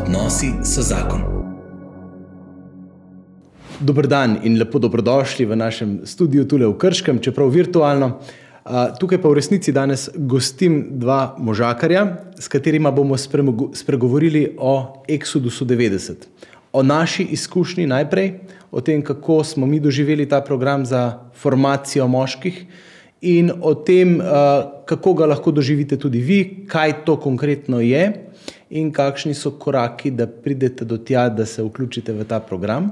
Odnosi so zakon. Dober dan in lepo dobrodošli v našem studiu tukaj v Krškem, čeprav virtualno. Tukaj pa v resnici danes gostim dva možakarja, s katerima bomo spregovorili o Exodusu 90. O naši izkušnji najprej, o tem, kako smo mi doživeli ta program za formacijo moških, in o tem, kako ga lahko doživite tudi vi, kaj to konkretno je in kakšni so koraki, da pridete do tja, da se vključite v ta program.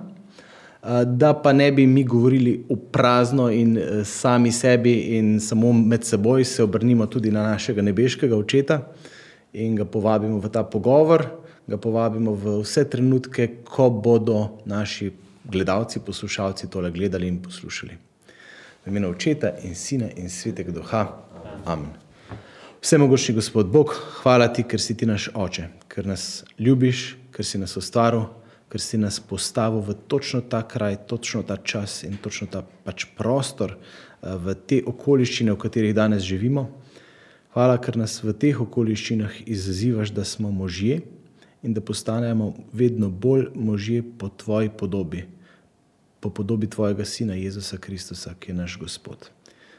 Da pa ne bi mi govorili v prazno in sami sebi in samo med seboj, se obrnimo tudi na našega nebeškega očeta in ga povabimo v ta pogovor, ga povabimo v vse trenutke, ko bodo naši gledalci, poslušalci tole gledali in poslušali. V imenu očeta in sina in svetega duha. Amen. Vsemogočni Gospod Bog, hvala ti, ker si ti naš oče, ker nas ljubiš, ker si nas ustvaril, ker si nas postavil v točno ta kraj, točno ta čas in točno ta pač prostor, v te okoliščine, v katerih danes živimo. Hvala, ker nas v teh okoliščinah izzivaš, da smo možje in da postanemo vedno bolj možje po tvoji podobi, po podobi tvojega sina Jezusa Kristusa, ki je naš Gospod.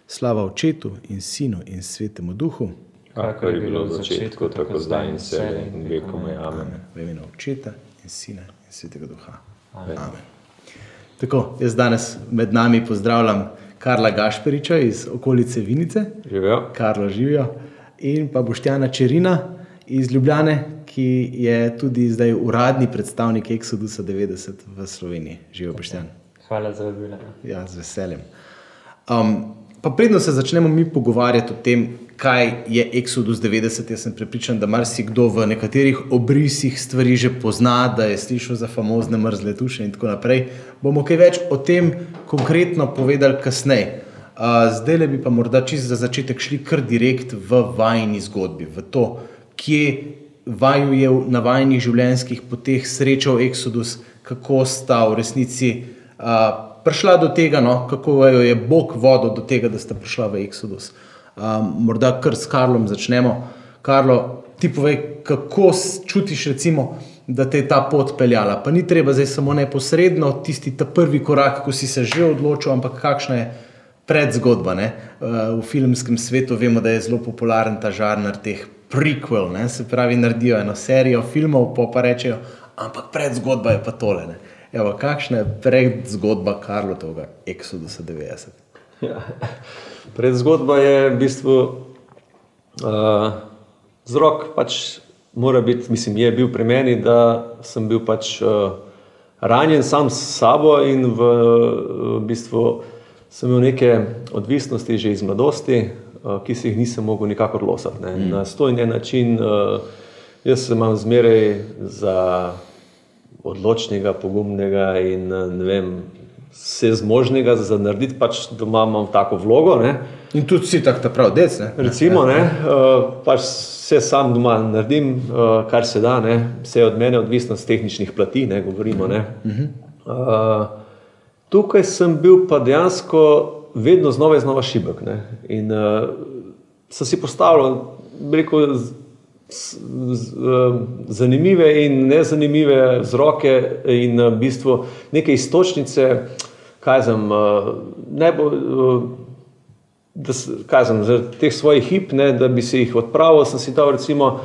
Slava očetu in sinu in svetemu duhu. Kako je bilo v začetku, tako zdaj in vse in vekom je. Amen. V imenu očeta in sina in svetega duha. Amen. Amen. Tako, jaz danes med nami pozdravljam Karla Gašperiča iz okolice Vinice. Živijo. Karlo živijo. In pa Boštjana Čerina iz Ljubljane, ki je tudi zdaj uradni predstavnik Exodusa 90 v Sloveniji. Živijo Boštjan. Hvala za vabilo. Ja, z veseljem. Um, pa predno se začnemo mi pogovarjati o tem, kaj je Exodus 90. Jaz sem prepričan, da marsikdo v nekaterih obrisih stvari že pozna, da je slišal za famozne mrzle tuše in tako naprej. Bomo kaj več o tem konkretno povedali kasneje. Zdaj le bi pa morda čist za začetek šli kar direkt v vajni zgodbi, v to, kje vaju je na vajnih življenjskih poteh srečal Exodus, kako sta v resnici a, prišla do tega, no, kako jo je Bog vodil do tega, da sta prišla v Exodus. Um, morda kar s Karlom začnemo. Karlo, ti povej, kako čutiš, recimo, da te je ta pot peljala. Pa ni treba zdaj samo neposredno, tisti prvi korak, ko si se že odločil, ampak kakšna je predzgodba. Uh, v filmskem svetu vemo, da je zelo popularen ta žanr teh prequel, ne? se pravi, naredijo eno serijo filmov, pa pa rečejo, ampak predzgodba je pa tole. Ne? Evo, kakšna je predzgodba Karlotovega Exodusa 90? Ja. Predzgodba je v bistvu uh, vzrok, pač mora biti, mislim, je bil pri meni, da sem bil pač uh, ranjen sam s sabo in v, v bistvu sem imel neke odvisnosti že iz mladosti, uh, ki se jih nisem mogel nikakor losati. Ne. Mm. Na sto in en način, uh, jaz se imam zmeraj za odločnega, pogumnega in ne vem, vse zmožnega za narediti, pač doma imam tako vlogo. Ne. In tudi si tako prav, dec. Ne? Recimo, ne, uh, pač vse sam doma naredim, uh, kar se da, ne. vse od mene odvisno z tehničnih plati, ne govorimo. Ne. Uh, tukaj sem bil pa dejansko vedno znova in znova šibek. Ne. In uh, sem si postavljal, rekel, zanimive in nezanimive vzroke in v bistvu neke istočnice, kaj uh, najbolj. Da kažem, zaradi teh svojih hip, ne, da bi se jih odpravil, sem si dal, recimo,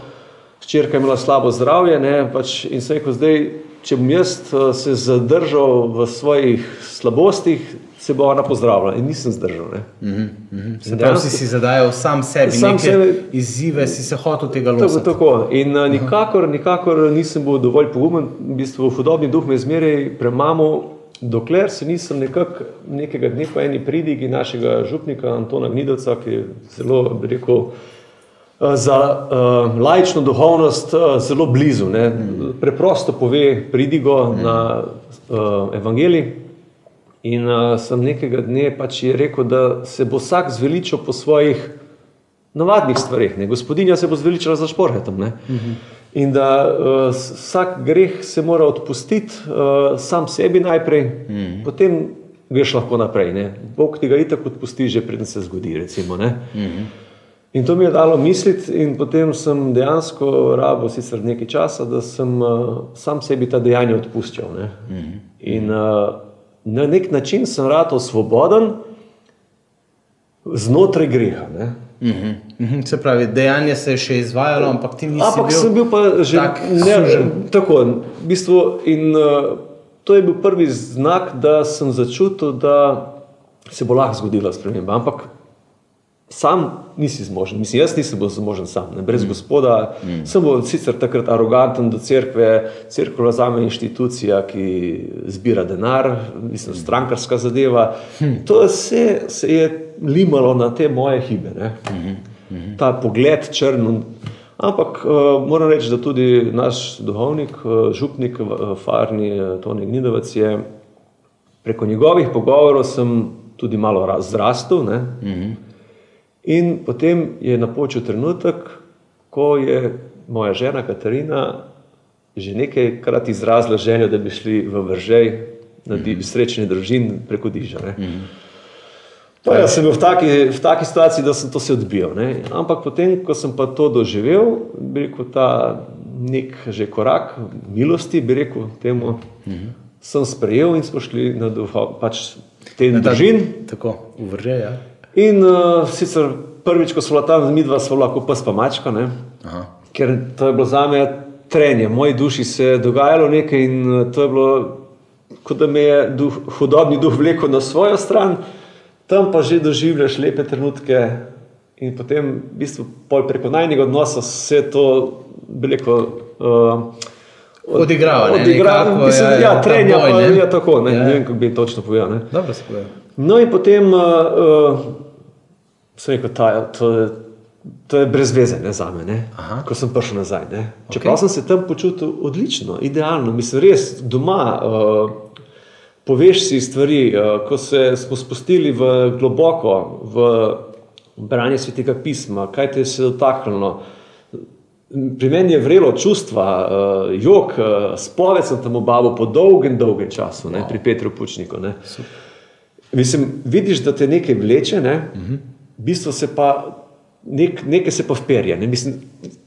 hčerka imela slabo zdravje ne, pač in sem rekel, zdaj, če bom jaz se zadržal v svojih slabostih, se bo ona pozdravila in nisem zdržal. Mm -hmm. Se pravi, si si zadajal sam sebi, sam sebe, izzive, si se hotel tega lotiti. Tako, tako. In uh, nikakor, nikakor nisem bil dovolj pogumen, v bistvu hudobni duh me zmeraj premamo dokler se nisem nekak, nekega dne po eni pridigi našega župnika Antona Gnidovca, ki je zelo, bi rekel, eh, za uh, laično duhovnost uh, zelo blizu, ne, preprosto pove pridigo mm. na uh, evangeliji. In uh, sem nekega dne pač rekel, da se bo vsak zveličal po svojih navadnih stvareh. Ne. Gospodinja se bo zveličala za šporhetom. Mm -hmm. In da uh, vsak greh se mora odpustiti, uh, sam sebi najprej, mm -hmm. potem greš lahko naprej. Ne? Bog ti ga itak odpusti, že preden se zgodi. Recimo, mm -hmm. In to mi je dalo misliti, in potem sem dejansko rabo sicer nekaj časa, da sem uh, sam sebi ta dejanja odpuščal. Mm -hmm. In uh, na nek način sem rado svoboden znotraj greha. Ne? Mm -hmm. Se pravi, dejanje se je še izvajalo, ampak ti nisi ampak bil. sem bil pa že tak ne, suženj. tako. V bistvu, in uh, to je bil prvi znak, da sem začutil, da se bo lahko zgodila sprememba. Ampak sam nisi zmožen, mislim, jaz nisem bil zmožen sam, ne, brez mm. gospoda. Mm. Sem bil sicer takrat aroganten do cerkve, cerkva za me je inštitucija, ki zbira denar, mislim, strankarska zadeva. Mm. To vse se je limalo na te moje hibe. Mm -hmm. Ta pogled črn. Ampak uh, moram reči, da tudi naš duhovnik, uh, župnik v Farni, uh, Toni Gnidovec, je preko njegovih pogovorov sem tudi malo zrastel. Mm -hmm. In potem je napočil trenutek, ko je moja žena Katarina že nekajkrat izrazila željo, da bi šli v Vržej na mm -hmm. srečanje družin preko Diža. Mm -hmm. Pa jaz sem bil v taki, v taki situaciji, da sem to se odbijal. Ne? Ampak potem, ko sem pa to doživel, bi rekel ta nek že korak milosti, bi rekel temu, mm -hmm. sem sprejel in smo šli na duho, pač te družin. Tako, uvrže, ja. In uh, sicer prvič, ko smo tam, mi dva smo lahko pes pa mačka, ne? ker to je bilo za me trenje, v moji duši se je dogajalo nekaj in uh, to je bilo, kot da me je duh, hudobni duh vlekel na svojo stran, tam pa že doživljaš lepe trenutke in potem v bistvu preko najnega odnosa se to, bi rekel, uh, Odigrava, ne, odigrava, nekako, mislim, ja, ja, ja, ja, trenja, boj, pa ne. je tako, ne, Ja, ne ja. vem, kako bi točno povedal. Ne. Dobro se poje. No, in potem uh, sem rekel, ta, to, je, to je brez veze ne, za me, ne, ko sem prišel nazaj. Ne. Čeprav okay. sem se tam počutil odlično, idealno, mislim, res doma. Uh, Poveš si stvari, uh, ko se smo spustili v globoko, v branje svetega pisma, kaj te je se dotaknilo. Pri meni je vrelo čustva, uh, jog, uh, spoved sem tam obavil po dolgem, dolgem času, ne, pri Petru Pučniku. Ne. Mislim, vidiš, da te nekaj vleče, ne? uh -huh. bistvo se pa, nek, nekaj se pa vperje. Ne? Mislim,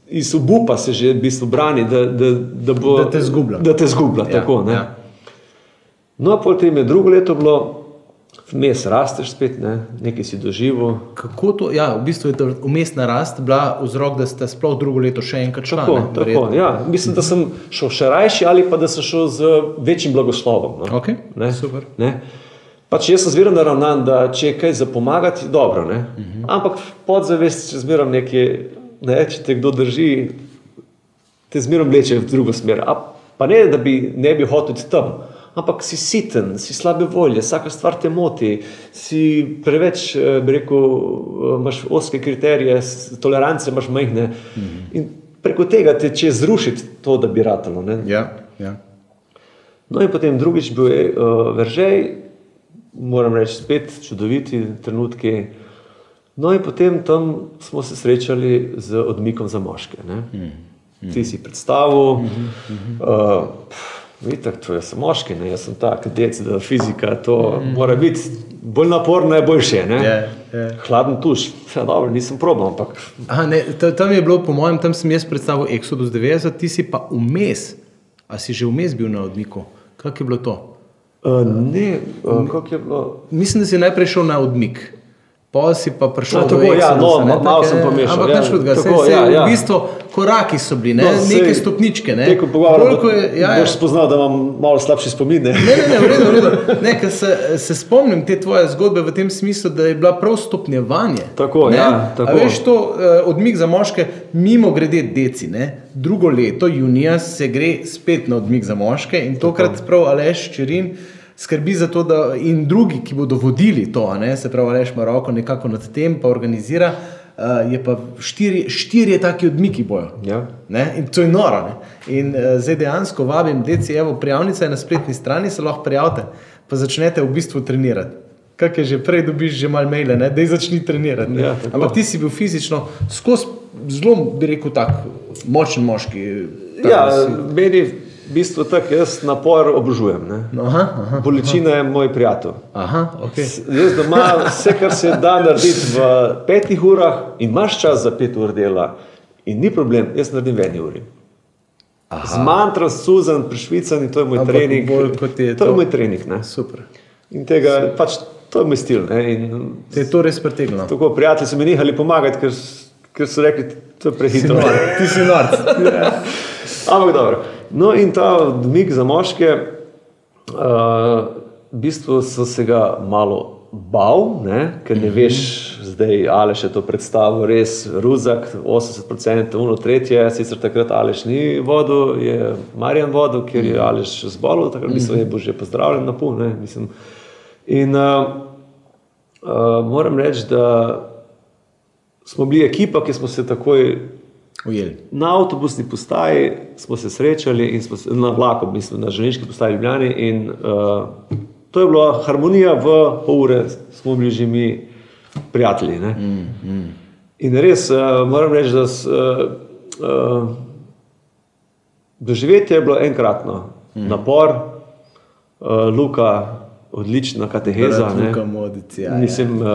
iz obupa se že v bistvu brani, da, da, da, bo, Da te zgublja. Da te zgublja, Ja, tako. Ne? ja. No, potem je drugo leto bilo, vmes rasteš spet, ne? nekaj si doživel. Kako to, ja, v bistvu je ta umestna rast bila vzrok, da ste sploh drugo leto še enkrat šli. Tako, tako, ja. Mislim, da sem šel še rajši ali pa da sem šel z večjim blagoslovom. No? Ok, Ne? super. Ne? Pač jaz sem zmerno naravnan, da če je kaj za pomagati, dobro. Uh -huh. Ampak podzavest, če zmerno nekaj, ne, če te kdo drži, te zmerno vleče v drugo smer. A pa ne, da bi ne bi hotel tam, ampak si siten, si slabe volje, vsaka stvar te moti, si preveč, eh, bi rekel, eh, imaš oske kriterije, tolerance imaš majhne. Uh -huh. In preko tega te če zrušiti to, da bi ratalo. Ne? Ja, ja. No, in potem drugič bil je uh, Veržej, moram reči, spet čudoviti trenutki. No, in potem tam smo se srečali z odmikom za moške. Mm. Mm. Ti si predstavil, mm -hmm. uh, vidite, to je samo moški, ne? jaz sem tak, dec, da fizika to mm. mora biti bolj naporno, je boljše. Ne? Je, je. Hladen tuš, ja, dobro, nisem probal, ampak Aha, ne, ta- tam je bilo, po mojem, tam sem jaz predstavil Exodus 90, ti si pa vmes. A si že vmes bil na odmiku? Kako je bilo to? Uh, ne, uh, kako je bilo. Mislim, da si najprej šel na odmik. Pa si pa prišel No, do tako, ja, Exodusa, no, ne, ma- malo take- sem pomešal, Ampak ja. nič hudega, Tako, saj- saj ja, ja. V bistvu koraki so bili, ne, No, sej- neke stopničke. Ne. Tekom pogovora bo- je, ja, ja. boš spoznal, da imam malo slabši spomin. Ne? Ne, ne, ne, v redu, v redu. Ne, se, se spomnim te tvoje zgodbe v tem smislu, da je bila prav stopnjevanje. Tako, ne? ja, tako. A veš, to uh, odmik za moške, mimo grede deci. Ne? Drugo leto, junija, se gre spet na odmik za moške in tokrat prav Aleš Čerin skrbi za to, da in drugi, ki bodo vodili to, ne? se pravi Aleš Maroko nekako nad tem, pa organizira. Uh, je pa štiri, štirje taki odmiki bojo. Ja. Ne? In to je noro. Ne? In uh, zdaj dejansko vabim, deci, evo, prijavnica je na spletni strani, se lahko prijavite, pa začnete v bistvu trenirati. Kaj je že prej, dobiš že malo maile, da začni trenirati. ne. Ja, tako. Ampak ti si bil fizično skozi zelo, bi rekel, tak močen moški. tak, Ja, si- meni, v bistvu tako, jaz napor obožujem. ne. Aha, aha, Bolečina je moj prijatelj. aha, okay. S- Jaz doma vse, kar se da narediti v petih urah, in imaš čas za pet ur dela, in ni problem, jaz naredim v eni uri. Z mantro, suzen, prišvican in to je moj Ampak trening. bolj je to je to. moj trening. Ne? Super. In tega, pač, to je moj stil. In Te je to res pretegnilo. tako prijatelji so mi nehali pomagati, ker, ker so rekli, to je prehitro. Ti si norc. Ampak dobro. No, in ta odmik za moške, uh, v bistvu so se ga malo bal, ne? ker ne veš, zdaj ali še to predstavo, res ruzak, 80%, uno tretje, sicer takrat Aleš ni vodil, je Marjan vodil, ker je Aleš zbolel, takrat mislim, je bil že pozdravljen na pol. In uh, uh, moram reči, da smo bili ekipa, ki smo se takoj Ujeli. Na avtobusni postaji smo se srečali, in se, na vlaku, mislim, na železniški postaji Ljubljani. In, uh, to je bila harmonija, v pol ure smo bili že mi prijatelji. Mm, mm. In res uh, moram reči, da s, uh, uh, doživetje je bilo enkratno. Mm. Napor, uh, Luka, odlična kateheza. Ne. Luka Modic, ja, ja. Mislim, uh,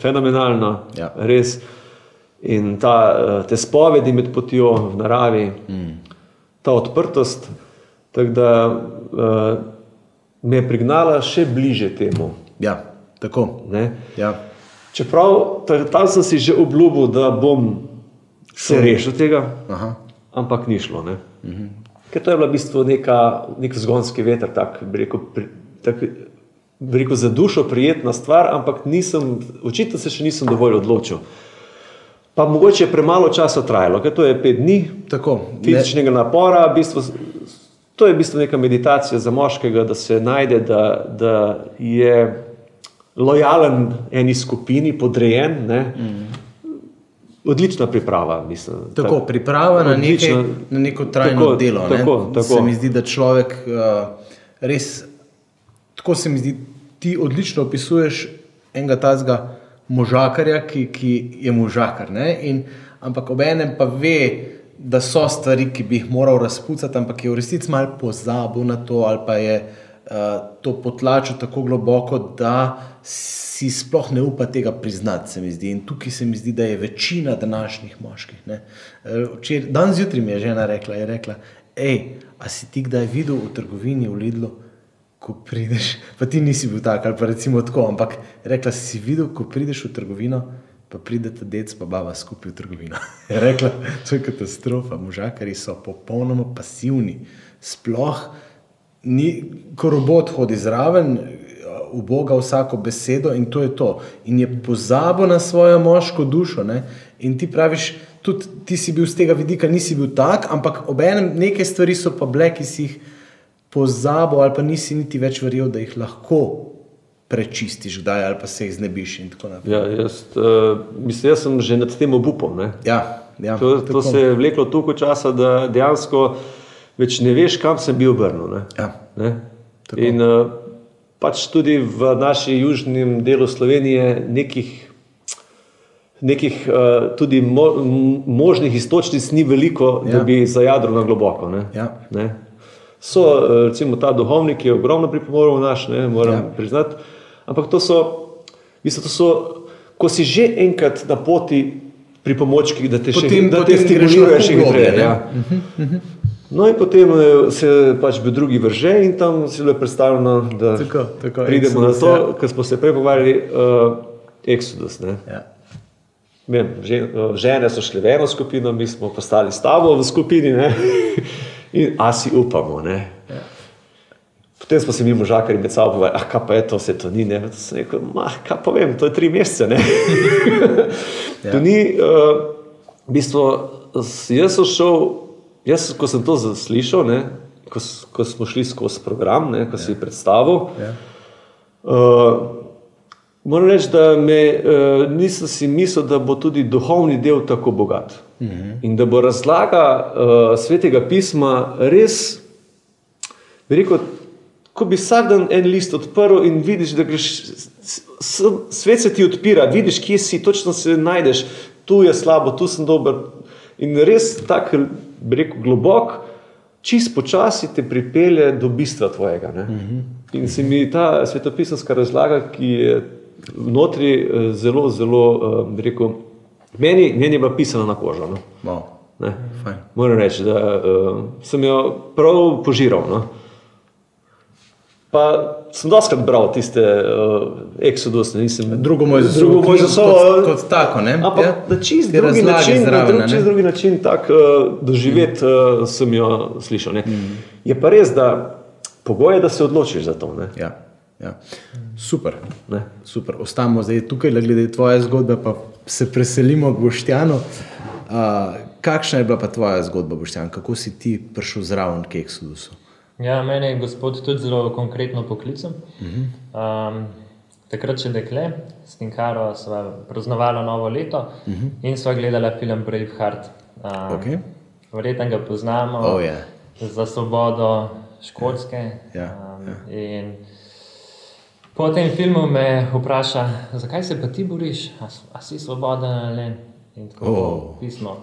fenomenalno, Ja. res. In ta, eh, te spovedi med potjo v naravi, mm. ta odprtost, tako da uh, me je prignala še bliže temu. Ja, tako. Ne? Ja. Čeprav ta- tam sem si že obljubil, da bom se rešil tega, Aha. ampak ni šlo. Mm -hmm. Ker to je bila v bistvu neka, nek zgonski veter, tak, bi rekel, pri, tak, rekel, za dušo prijetna stvar, ampak nisem, očitno se še nisem dovolj odločil. Pa mogoče je premalo časa trajalo, ker to je pet dni Tako. Ne, fizičnega napora, v bistvu, to je v bistvu neka meditacija za moškega, da se najde, da, da je lojalen eni skupini, podrejen. Ne? Odlična priprava, mislim. tako, priprava na, Odlično. nekaj, na neko trajno Tako, delo. tako, ne? tako. Se mi zdi, da človek uh, res, tako se mi zdi, ti odlično opisuješ enega tazga možakarja, ki, ki je možakar. ne, In, ampak ob enem pa ve, da so stvari, ki bi jih moral razpucati, ampak je v resnici malo pozabil na to, ali pa je uh, to potlačil tako globoko, da si sploh ne upa tega priznati, se mi zdi. In tukaj se mi zdi, da je večina današnjih moških. Eh, Včeraj, dan zjutraj mi je žena rekla, je rekla, hej, a si ti kdaj videl v trgovini v Lidlu, ko prideš, pa ti nisi bil tak ali pa recimo tako, ampak rekla si videl, ko prideš v trgovino, pa pridete dec pa baba skupaj v trgovino. Rekla, to je katastrofa, možakari so popolnoma pasivni, sploh ni, ko robot hodi zraven, uboga vsako besedo in to je to. In je pozabil na svojo moško dušo. Ne? In ti praviš, tudi ti si bil z tega vidika, nisi bil tak, ampak obenem neke stvari so pa bile, ki si jih pozabil ali pa nisi niti več verjel, da jih lahko prečistiš kdaj ali pa se jih znebiš tako. Ja, jaz, uh, mislim, jaz sem že nad tem obupom. Ne? Ja, ja, To, tako. to se je vleklo toliko časa, da dejansko več ne veš, kam se bi obrnil. Ne? Ja. Ne? In uh, pač tudi v naši južnem delu Slovenije nekih, nekih uh, tudi mo, možnih istočnic ni veliko. Ja. da bi zajadro na globoko. Ne? Ja. Ne? So uh, recimo ta duhovnik, ki je ogromno pripomoril v naš, ne, moram ja. Ja. priznati. Ampak to so, mislim, to so, ko si že enkrat na poti pri pomočkih, da te še Potem- da te potem greš stimulirajo lahko še globlje, hitreje. ne? Ja. No in potem eh, se pač bi drugi vrže in tam si bilo predstavljeno, da Tako, tako, pridemo Exodus, na to, ja. kar smo se prej pogovarjali, uh, Exodus. Ne? Ja. Vem, žen, eh, žene so šle v eno skupino, mi smo postali s tabo v skupini? In a si upamo. Ne? Ja. Potem smo se mi možakari med sabo povedali, ah, kaj pa je to, se to ni. Ne? To sem rekel, mah, kaj povem, to je tri mesece. Ne? ja. To ni, uh, v bistvu, jaz sem šel, jaz, ko sem to zaslišal, ne? Ko, ko smo šli skozi program, ne? ko si predstavil. Ja. Uh, moram reči, da me, uh, nisem si mislil, da bo tudi duhovni del tako bogat. Uh -huh. In da bo razlaga uh, svetega pisma res, bi rekel, ko bi vsak dan en list odprl in vidiš, da greš, svet se ti odpira, vidiš, kje si, točno se najdeš, tu je slabo, tu sem dober. In res tak, bi rekel, globok čist počasi te pripelje do bistva tvojega. Uh -huh. In se mi ta svetopisanska razlaga, ki je vnotri eh, zelo, zelo, uh, rekel, meni, meni je bila pisana na kožo. No? Wow. Moram reči, da uh, sem jo prav požiral. No? Pa sem doskrat bral tiste uh, Exodus, nisem drugo moj drugo moj zasov. Kot, kot tako, ne? Ampak ja? na čist drugi način, zraven, na čist drugi način tak uh, doživeti uh, sem jo slišal. Mm. Je pa res, da pogoj je, da se odločiš za to. Ja, ja. Super. Super. Ostamo zdaj tukaj, glede tvoje zgodbe, pa se preselimo k Boštjanu. Uh, kakšna je bila pa tvoja zgodba, Boštjan? Kako si ti prišel zraven k Exodusu? Ja, mene je gospod tudi zelo konkretno poklical. Uh -huh. um, takrat, če dekle, s Tinkaro smo praznovali novo leto uh -huh. in smo gledali film Braveheart. Um, okay. Verjetno ga poznamo oh, yeah. za svobodo Škotske. Yeah. Ja, yeah. Ja. Um, yeah. Po tem filmu me vpraša, zakaj se pa ti boriš, a, a si svoboden ali ne. Oh. Pismo.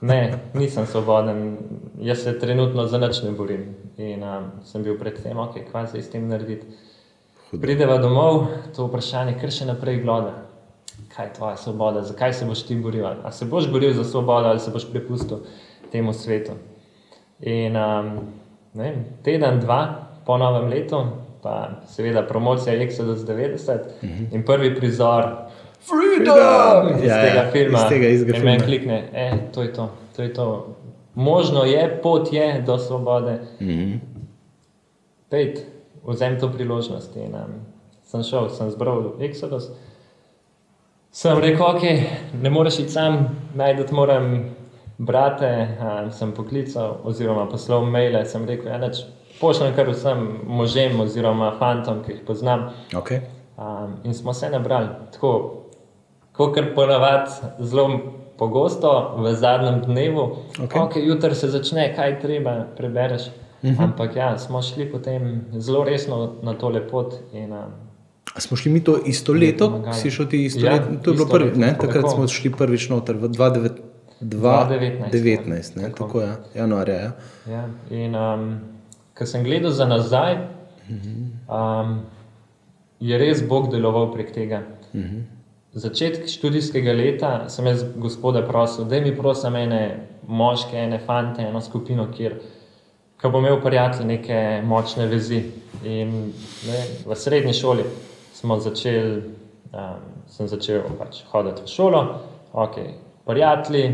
Ne, nisem svoboden, jaz se trenutno za nič ne borim. In um, sem bil pred tem, okay, kaj se s tem narediti. Prideva domov, to vprašanje, ker še naprej gleda. Kaj je tvoja svoboda, zakaj se boš ti boril? Ali se boš boril za svobodo ali se boš prepustil temu svetu? In um, ne, teden, dva po novem letu, pa seveda promocija Exodus 90 uh -huh. in prvi prizor. Freedom! Iz ja, tega ja, filma, iz tega izga filma. Meni klikne, e, to je to, to je to. Možno je, pot je do svobode. Mm -hmm. Pejt, vzem to priložnost. In, um, sem šel, sem zbral Exodus. Sem rekel, ok, ne moreš iti sam, najdete moram brate, um, sem poklical oziroma poslal maile, sem rekel, ja, neč, pošljem kar vsem možem oziroma fantom, ki jih poznam. Okay. Um, in smo se nabrali. Tako, kot ponavadi, zelo pogosto v zadnjem dnevu, okay. okay, jutri se začne, kaj treba, prebereš. Uh mhm. -huh. Ampak ja, smo šli potem zelo resno na to lepot. In, um, smo šli mi to isto leto, si šel ti isto ja, leto? To je bilo prvi, ne? takrat tako. smo šli prvič noter v 2019. 2019, ja. tako, tako je, ja. januarja. Ja. Ja, in um, ko sem gledal za nazaj, um, je res Bog deloval prek tega. Uh. -huh začetek študijskega leta sem jaz gospoda prosil, da mi prosim ene moške, ene fante, eno skupino, kjer bo imel prijatelj neke močne vezi. In ne, v srednji šoli smo začeli, um, sem začel pač hoditi v šolo, ok, prijatelji,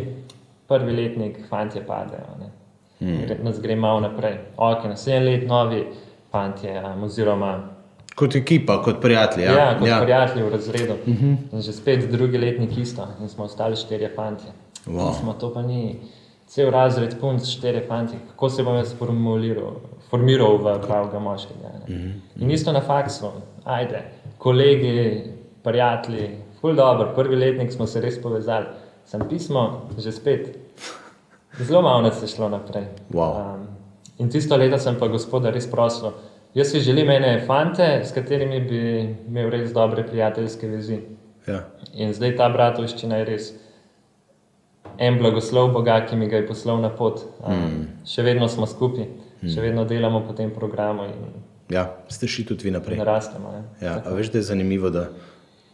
prvi letnik, fanti padejo. Ne. Hmm. Nas gre malo naprej. Ok, naslednji let, novi fanti, um, oziroma Kot ekipa, kot prijatelji. Ja, ja kot ja. prijatelji v razredu. Uh mhm. -huh. Že spet drugi letnik isto in smo ostali štirje fanti. Wow. Smo to pa ni cel razred, punc, štirje fanti. Kako se bom jaz formiral v pravega moškega? Uh mhm. -huh. In isto na faksu, ajde, kolegi, prijatelji, ful dobro, prvi letnik smo se res povezali. Sem pismo, že spet. Zelo malo nas je šlo naprej. Wow. Um, in tisto leto sem pa gospoda res prosil. Jaz si želim ene fante, s katerimi bi imel res dobre prijateljske vezi. Ja. In zdaj ta bratovščina je res en blagoslov Boga, ki mi ga je poslal na pot. Mm. Še vedno smo skupaj, mm. še vedno delamo po tem programu. Ja, ste šli tudi vi naprej. Narastemo. Ja, veš, da je zanimivo, da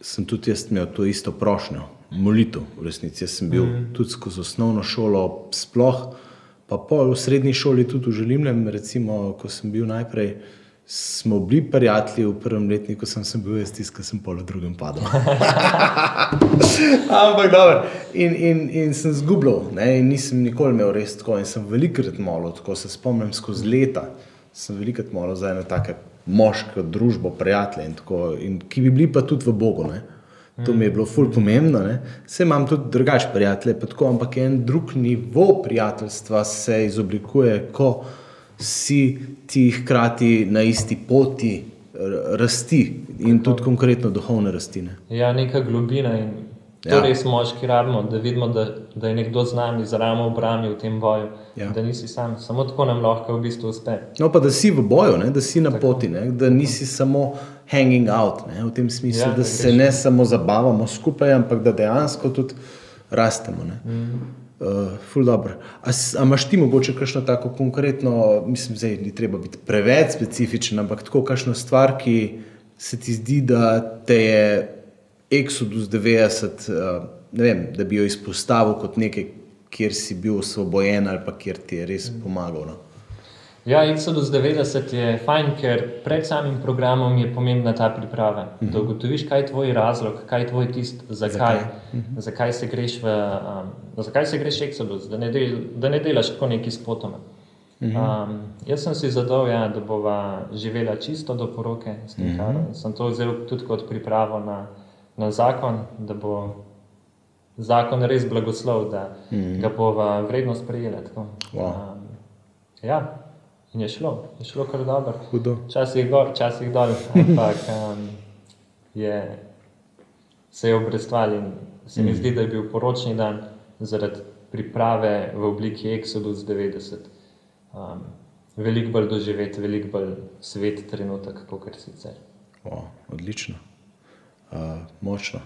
sem tudi jaz imel to isto prošnjo, molitev. V resnici jaz sem bil mm. tudi skozi osnovno šolo, sploh pa pol v srednji šoli, tudi v Želimljem, recimo, ko sem bil najprej smo bili prijatelji v prvem letniku, sem, sem bil jaz tisti, ki sem pol v drugem padel. Ampak dobro. In, in, in sem zgubljal, in nisem nikoli imel res tako. In sem velikokrat molil, tako se spomnim skozi leta. Sem velikokrat molil za eno tako moško družbo, prijatelje, in tako, in ki bi bili pa tudi v Bogu. Ne? To mi je bilo ful pomembno. Vse imam tudi drugačije prijatelje, tako, ampak en drug nivo prijateljstva se izoblikuje, ko si ti hkrati na isti poti rasti in Tako. tudi konkretno duhovne rastine. Ja, neka globina in to ja. res moški rabimo, da vidimo, da, da je nekdo z nami, z ramo v brami v tem boju. Ja. Da nisi sam, samo tako nam lahko v bistvu uspe. No, pa da si v boju, ne? da si na tako. poti, ne? da nisi samo hanging out, ne? v tem smislu, ja, da se ne samo zabavamo skupaj, ampak da dejansko tudi rastemo. Mm. Uh, ful dobro. A, a imaš ti mogoče kakšno tako konkretno, mislim, da ni treba biti preveč specifičen, ampak tako kakšno stvar, ki se ti zdi, da te je Exodus 90, uh, ne vem, da bi jo izpostavil kot nekaj, kjer si bil osvobojen ali pa kjer ti je res pomagal. No? Ja, Exodus 90 je fajn, ker pred samim programom je pomembna ta priprava. Uh -huh. Da ugotoviš, kaj je tvoj razlog, kaj je tvoj tist, zakaj, zakaj? Uh -huh. zakaj se greš v, um, zakaj se greš Exodus, da ne, del, da ne delaš tako neki spotoma. Uh -huh. um, jaz sem si zadal, ja, da bova živela čisto do poroke s tem, kar uh -huh. sem to vzel tudi kot pripravo na, na zakon, da bo zakon res blagoslov, da uh -huh. ga bova vredno sprejela. tako. Wow. Um, ja, in je šlo, je šlo kar dobro. Hudo. Včasih gor, včasih dol, ampak um, je, se je obrestval in se mi zdi, da je bil poročni dan zaradi priprave v obliki Exodus 90. Um, veliko bolj doživeti, veliko bolj svet trenutek, kot sicer. O, odlično, uh, močno.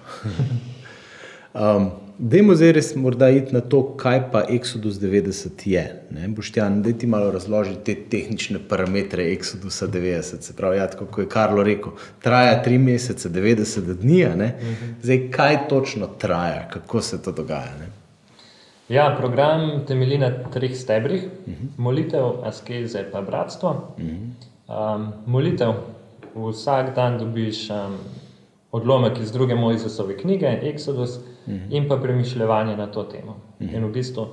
um, Dajmo zdaj res morda iti na to, kaj pa Exodus 90 je. Ne? Boštjan, da ti malo razloži te tehnične parametre Exodusa 90. Se pravi, ja, tako kot je Karlo rekel, traja 3 mesece, 90 dni. a ne? Zdaj, kaj točno traja, kako se to dogaja? Ne? Ja, program temelji na treh stebrih: molitev, askeze in bratstvo. Um, molitev, vsak dan dobiš um, odlomek iz druge Mojzesove knjige, Exodus, in pa premišljanje na to temo. In v bistvu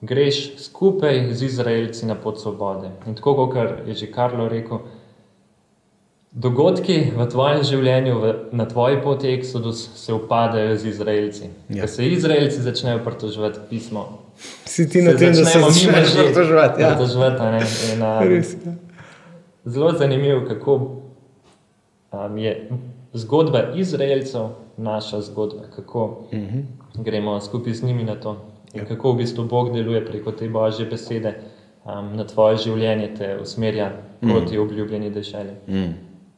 greš skupaj z Izraelci na pot svobode. In tako kot je že Karlo rekel, dogodki v tvojem življenju, v, na tvoji poti Exodus, se upadajo z Izraelci. Ja. Ko se Izraelci začnejo pritoževati pismo, Si ti na tem, da se začneš možje pritoževati, ja. pritoževati. In, um, Res, ja. Zelo zanimivo, kako um, je zgodba Izraelcev naša zgodba, kako uh -huh. gremo skupaj z njimi na to. In kako v bistvu Bog deluje preko te božje besede um, na tvoje življenje, te usmerja proti obljubljeni deželi. Mm.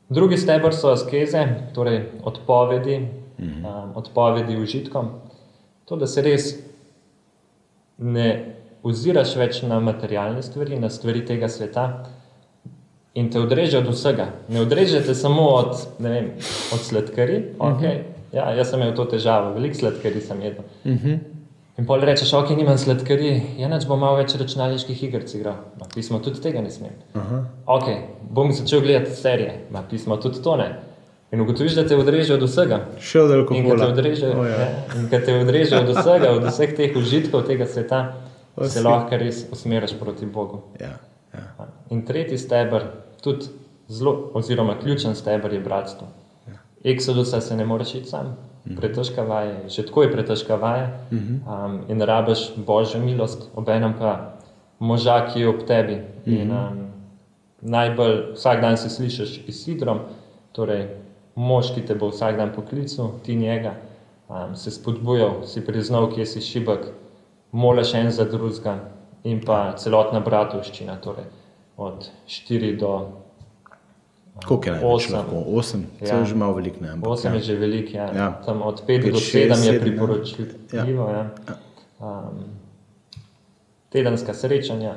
Drugi stebr so askeze, torej odpovedi, um, odpovedi užitkom. To, da se res ne oziraš več na materialne stvari, na stvari tega sveta in te odreže od vsega. Ne odreže te samo od, ne vem, od sladkarij. Okay. Ja, jaz sem imel to težavo, veliko sladkarij sem jedel. In pol rečeš, ok, nimam sladkarij, enač bom malo več računalniških iger igral. Ma, pismo tudi tega ne smem. Ok, bom začel gledati serije, ma, pismo tudi to ne. In ugotoviš, da te odreže od vsega. Še od In alkohola. odreže, O, ja. ja. in ko te odreže od vsega, od vseh teh užitkov tega sveta, O, se lahko res usmeriš proti Bogu. Ja, ja. In tretji stebr, tudi zelo, oziroma ključen stebr je bratstvo. Exodusa se ne moreš iti sam, pretežka vaja, je, že tako je pretežka vaja um, in rabiš božjo milost, obenem pa moža, ki je ob tebi. In, um, najbolj vsak dan se slišiš iz sidrom, torej mož, ki te bo vsak dan poklical, ti njega, um, se spodbujal, si priznal, kje si šibek, moliš en za drugega in pa celotna bratovščina, torej od 4 do Koliko je največ Osem. lahko? Osem, Ja. ja. že malo veliko, ne? ampak 8 ja. je že veliko, ja. Ja. Tam od 5 Pet, do šest, 7 je ja. priporočljivo. Ja. Ja. Um, tedenska srečanja,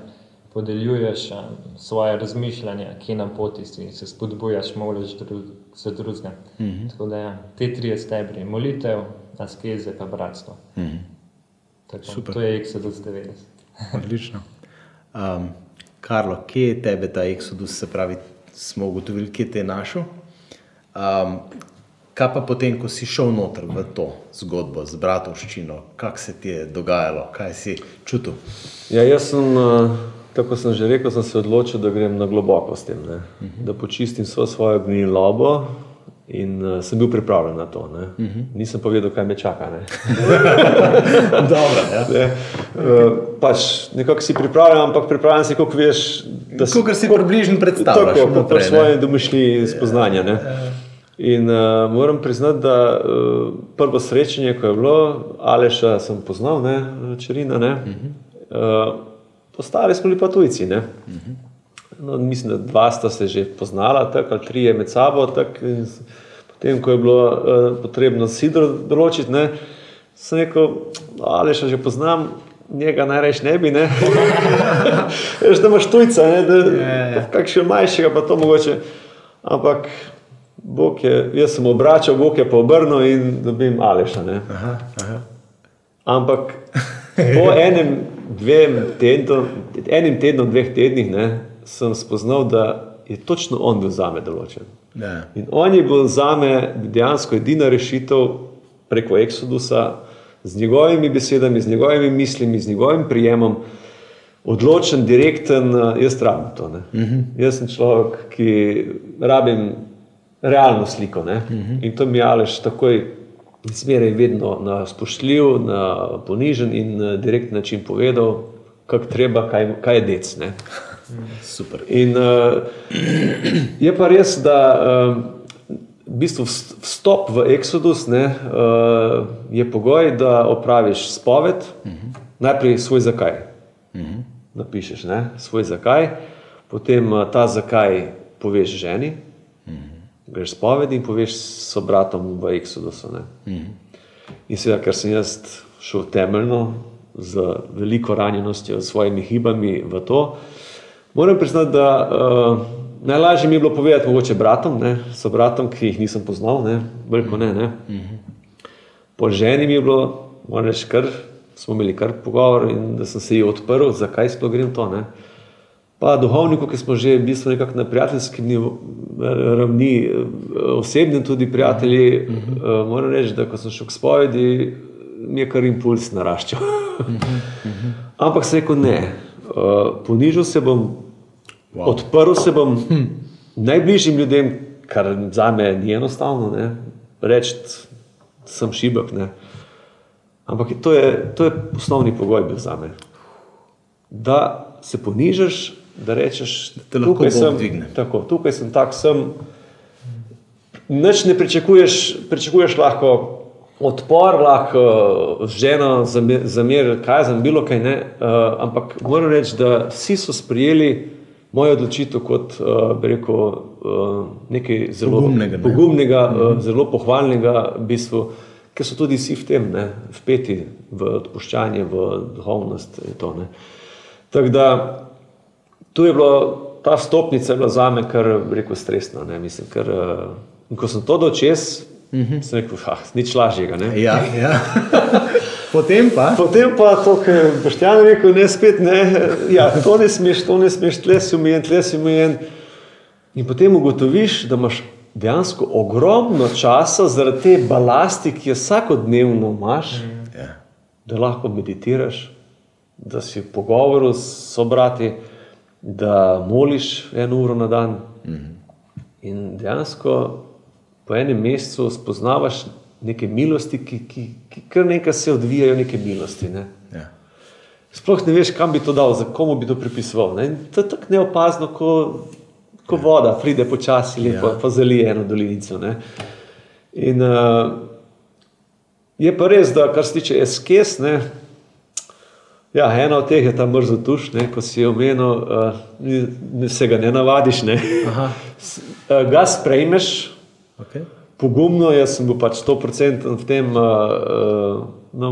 podeljuješ um, svoje razmišljanja, kje na poti si, se spodbujaš, moliš dru, za drugega. Mm Mhm. -hmm. Tako da ja, te tri stebri, molitev, askeze pa bratstvo. Mm -hmm. Tako, Super. to je Exodus 90. Odlično. Um, Karlo, kje je tebe ta eksodus, se pravi, smo ugotovili, kje te je našel? Um, kaj pa potem, ko si šel noter v to zgodbo z bratovščino, kako se ti je dogajalo, kaj si čutil? Ja, jaz sem, eh, tako kot sem že rekel, sem se odločil, da grem na globoko s tem, ne? da počistim vso svojo gnilobo in uh, sem bil pripravljen na to. Ne? Nisem pa vedel, kaj me čaka. Ne? Dobro, ja. Ne? Uh, pač nekako si pripravljen, ampak pripravljen si, kot veš, da si približno predstavljaš Tako, po, po vnaprej, ne. svoje domišljiji spoznanja. Ne? In uh, moram priznati, da uh, prvo srečanje, ko je bilo, Aleša sem poznal, ne, Čerina, ne, uh, postali smo bili pa tujci. Ne. No, mislim, da dva sta se že poznala, tako ali trije med sabo. Tak, potem, ko je bilo uh, potrebno sidro določiti, ne, sem rekel, Aleša že poznam, njega najraje ne bi. Ne? Veš, da imaš tujca, ne? da Ja, ja. kakšnega manjšega pa to mogoče. Ampak Bog je, jaz sem obračal, Bog je pa obrnil in dobim Aleša. Ne? Aha, aha. Ampak po enem, dvem tednu, enim tednom, dveh tednih ne, sem spoznal, da je točno on bil za me določen. Ja. In on je bil za me dejansko edina rešitev preko Exodusa, z njegovimi besedami, z njegovimi mislimi, z njegovim prijemom, odločen, direkten, eh, jaz rabim to. Uh -huh. Jaz sem človek, ki rabim realno sliko. Uh -huh. In to mi je Aleš takoj zmeraj vedno na spoštljiv, na ponižen in na direkten način povedal, kako treba, kaj, kaj je dec. Super. In uh, je pa res, da uh, v bistvu vst- vstop v Exodus ne, uh, je pogoj, da opraviš spoved, uh -huh. najprej svoj zakaj. Uh -huh. Napišeš ne, svoj zakaj, potem uh, ta zakaj poveš ženi, uh -huh. greš spoved in poveš sobratom v Exodusu. Ne. Uh -huh. In seveda, ker sem jaz šel temeljno, z veliko ranjenostjo, s svojimi hibami v to, moram priznati, da uh, najlažje mi je bilo povedati mogoče bratom, ne, so bratom, ki jih nisem poznal, ne, veliko ne. ne. Po ženi mi je bilo, moram reči, kar smo imeli kar pogovor in da sem se ji odprl, zakaj sploh grem to. Ne. Pa duhovniku, ki smo že v bistvu nekako na prijateljski ravni, eh, osebni tudi prijatelji, uh -huh. moram reči, da ko sem šel k spovedi, mi je kar impuls naraščal. uh -huh. Ampak sem rekel ne, uh, ponižal se bom, wow. odprl se bom hm. najbližjim ljudem, kar za me ni enostavno, ne, reči, da sem šibek. Ne. Ampak to je, to je osnovni pogoj bil za me. Da se ponižaš, da rečeš, te lahko tukaj sem, dvigne." tako, tukaj sem tak, sem. Nič ne pričakuješ, pričakuješ lahko odpor, lahko ženo, zamer, zamer kazen, bilo kaj ne. Uh, ampak moram reči, da vsi so sprejeli mojo odločitev kot uh, rekel, uh, nekaj zelo Pogumnega, ne? pogumnega uh, zelo pohvalnega, v bistvu, ker so tudi vsi v tem, ne, vpeti v odpuščanje, v duhovnost. To, ne. Tako da tu je bilo, ta stopnica je bila za me kar rekel, stresna. Ne, mislim, ker, uh, ko sem to dočes, uh -huh. sem rekel, ah, nič lažjega. Ne. Ja, ja. Potem pa. Potem pa to, kar Boštjan rekel, ne spet ne, ja, to ne smeš, to ne smeš, tle si umijen, tle si umijen. In potem ugotoviš, da imaš dejansko ogromno časa zaradi te balasti, ki jo vsakodnevno imaš, Ja. da lahko meditiraš, da si v pogovoru s sobrati, da moliš eno uro na dan. In dejansko po enem mesecu spoznavaš neke milosti, ki, ki, ki kar nekaj se odvijajo, neke milosti. Ne? Ja. Sploh ne veš, kam bi to dal, za komu bi to pripisoval. Ne? In To je tako neopazno, ko, ko voda pride počasi in Ja. pa, zalije eno dolinico. Ne? In uh, je pa res, da kar se tiče eskes, ne, ja, ena od teh je ta mrzel tuš, ne, ko si omenil, uh, se ga ne navadiš, ne. Uh, ga sprejmeš, Okay. pogumno, jaz sem bil pač 100% v tem, uh, uh, no,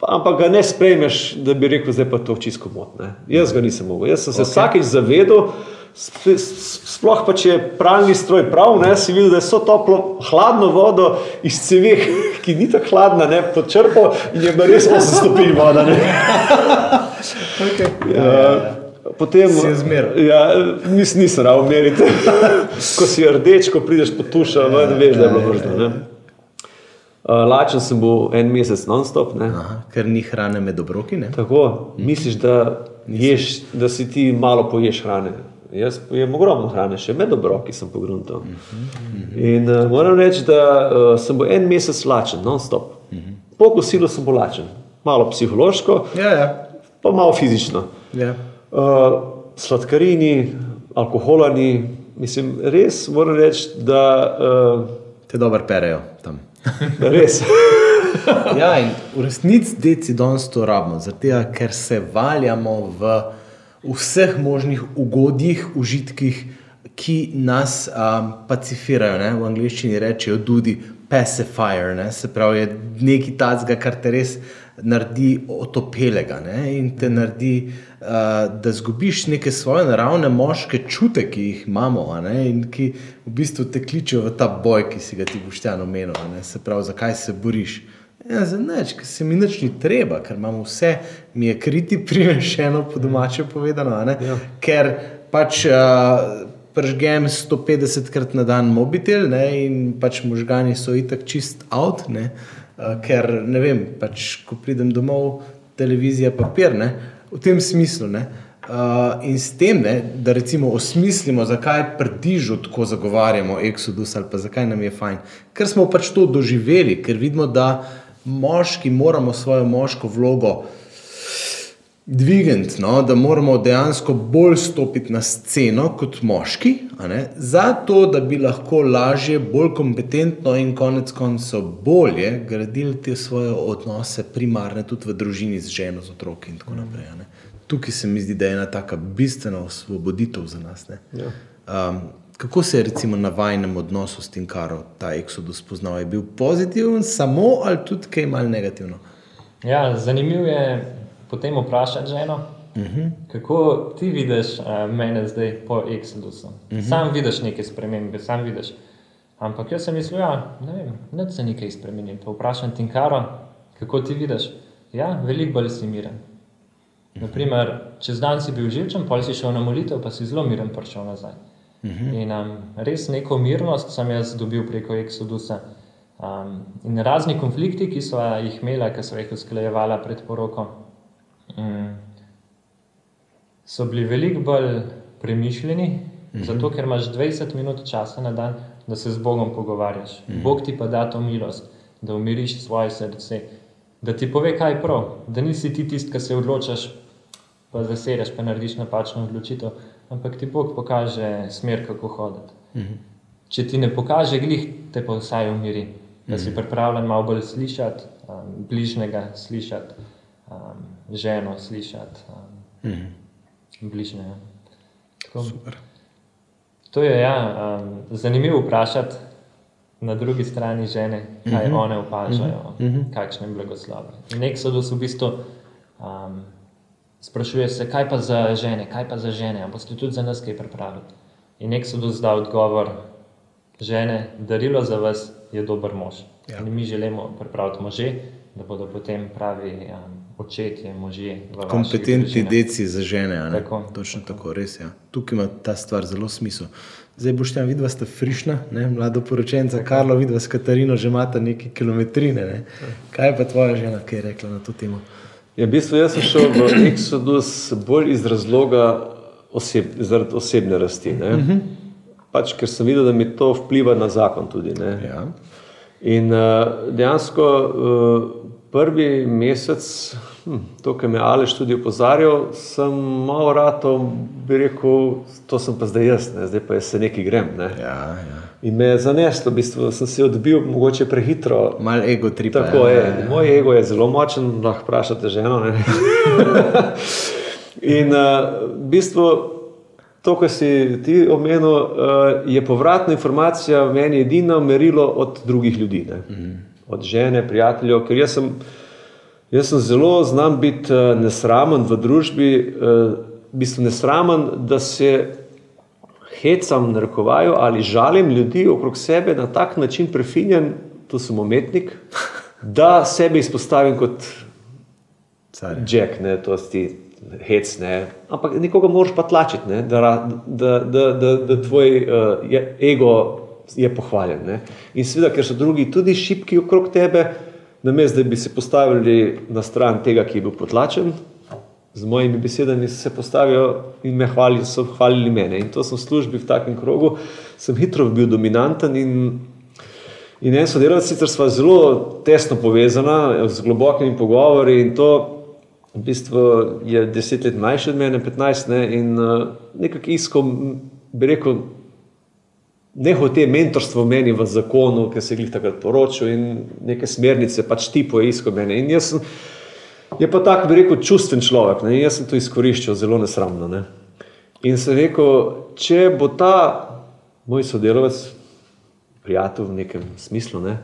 pa- ampak ga ne sprejmeš, da bi rekel, zdaj pa to čisto motne. Jaz ga nisem mogel. Jaz sem se okay. vsakeč s- sploh pa če je pralni stroj prav, ne, si videl, da je so toplo, hladno vodo iz cevi, ki ni tako hladna, ne, počrpal in je bilo res 8 stopinj voda. Ne. Okay. Ja, Potem, Si je zmer. ja, nis, nisem rado meriti. ko si rdeč, ko prideš po tuša, ja, veš, da je bilo vržno. ne. Uh, lačen sem bil en mesec non-stop. ker ni hrane med obroki. Ne? Tako, misliš, da, ješ, da si ti malo poješ hrane. Jaz pojem ogromno hrane, še med obroki sem pogruntal. In uh, moram reči, da uh, sem bil en mesec lačen, non-stop. Po kosilu sem bil lačen, malo psihološko, Ja, ja. pa malo fizično. ja. Uh, sladkarini, alkoholani, mislim, res moram reči, da uh, Te dobro perejo tam. res. Ja, in v resnici deci danes to rabimo, zato ker se valjamo v vseh možnih ugodjih, užitkih, ki nas um, pacifirajo. Ne? V angleščini rečejo tudi pacifier, ne? se pravi, je nekaj tacga, kar te res naredi otopelega ne? in te naredi, uh, da zgubiš neke svoje naravne moške čute, ki jih imamo in ki v bistvu te kličejo v ta boj, ki si ga ti boštjano omenil. Se pravi, zakaj se boriš. Ja, za nič, ker se mi nič ni treba, ker imamo vse, mi je kriti, prinešeno po domače povedano. Ja. Ker pač uh, pržgem 150 krat na dan mobitel ne, in pač možgani so itak čist out, ne, uh, ker ne vem, pač ko pridem domov, televizija, papir, ne, v tem smislu. Ne. Uh, in s tem, ne, da recimo osmislimo, zakaj prdižu tako zagovarjamo Exodus ali pa zakaj nam je fajn. Ker smo pač to doživeli, ker vidimo, da moški moramo svojo moško vlogo dvigniti, no? da moramo dejansko bolj stopiti na sceno kot moški, zato da bi lahko lažje, bolj kompetentno in konec koncev bolje gradili te svoje odnose, primarne tudi v družini z ženo, z otroki in tako naprej. Tukaj se mi zdi, da je ena taka bistvena osvoboditev za nas. Ja. Um, Kako se je recimo na vajnem odnosu s tem, kar ta eksodus poznal? Je bil pozitiven, samo ali tudi kaj malce negativno? Ja, zanimivo je potem vprašati ženo, uh mhm. -huh. kako ti vidiš uh, mene zdaj po eksodusu. Uh mhm. -huh. Sam vidiš neke spremembe, sam vidiš. Ampak jaz sem mislil, da ja, ne se nekaj spremeni. Pa vprašam ti, karo, kako ti vidiš? Ja, veliko bolj si miren. Naprimer, čez dan si bil živčen, pol si šel na molitev, pa si zelo miren prišel nazaj. -hmm. In um, res neko mirnost sem jaz dobil preko Exodusa. Um, in razni konflikti, ki so jih imela, ki so jih usklajevala pred poroko, um, so bili veliko bolj premišljeni, mm -hmm. zato ker imaš 20 minut časa na dan, da se z Bogom pogovarjaš. Mm -hmm. Bog ti pa da to milost, da umiriš svoje srce, da ti pove, kaj je prav, da nisi ti tisti, ki se odločaš, pa zasedeš, pa narediš napačno odločitev ampak ti Bog pokaže smer, kako hoditi. Mhm. Če ti ne pokaže, glih te pa vsaj umiri, da si mhm. pripravljen malo bolj slišati, um, bližnjega slišati, um, ženo slišati, um, mhm. bližnjega. To je ja, um, zanimivo vprašati na drugi strani žene, kaj mhm. one opažajo, mhm. kakšne blagoslove. Nek so v bistvu. Um, Sprašuje se, kaj pa za žene, kaj pa za žene, ampak ste tudi za nas kaj pripravili. In so dozdal odgovor, žene, darilo za vas je dober mož. Ja. In mi želimo pripraviti može, da bodo potem pravi um, očetje, možje. Kompetentni deci za žene. Tako, Točno tako, tako res je. Ja. Tukaj ima ta stvar zelo smisel. Zdaj boš tam videl, da ste frišna, ne? mlado poročenca, Karlo, videl, da s Katarino že imate nekaj kilometrine. Ne? Kaj je pa tvoja žena, kaj je rekla na to temo? Ja, v bistvu jaz sem šel v Exodus bolj iz razloga oseb, osebne rasti. Uh mhm. -huh. pač, ker sem videl, da mi to vpliva na zakon tudi. Ja. In uh, dejansko uh, prvi mesec, hm, to, kar me Aleš tudi opozarjal, sem malo rato, bi rekel, to sem pa zdaj jaz, ne? zdaj pa jaz se neki grem. Ne? Ja, ja. In me je zaneslo, v bistvu sem se odbil, mogoče prehitro. Mal ego tripa. Tako je. Ja, ja. Moj ego je zelo močen, lahko vprašate ženo. In uh, v bistvu to, kar si ti omenil, uh, je povratna informacija meni edino merilo od drugih ljudi. Mhm. Od žene, prijateljev, ker jaz sem, jaz sem zelo znam biti uh, nesramen v družbi, v bistvu nesramen, da se hecam, narekovaju ali žalim ljudi okrog sebe na tak način prefinjen, to sem umetnik, da sebe izpostavim kot Jack, ne, to si hec, ne. ampak nekoga moraš pa tlačiti, ne, da, da, da, da, da tvoj uh, ego je pohvaljen. Ne. In seveda, ker so drugi tudi šipki okrog tebe, namesto da bi se postavili na stran tega, ki je bil potlačen, z mojimi besedami se postavijo in me hvalijo, so hvalili mene. In to sem v službi v takem krogu, sem hitro bil dominanten in, in en sodelavec, sicer sva zelo tesno povezana z globokimi pogovori in to v bistvu je deset let mlajši od mene, petnajst ne, in uh, nekako iskal, bi rekel, nehote mentorstvo meni v zakonu, ker se je glih takrat poročil in neke smernice pač tipo je iskal mene. In jaz sem Je pa tako, bi rekel, čustven človek. Ne? Jaz sem to izkoriščal zelo nesramno. Ne? In sem rekel, če bo ta moj sodelovec, prijatelj v nekem smislu, ne?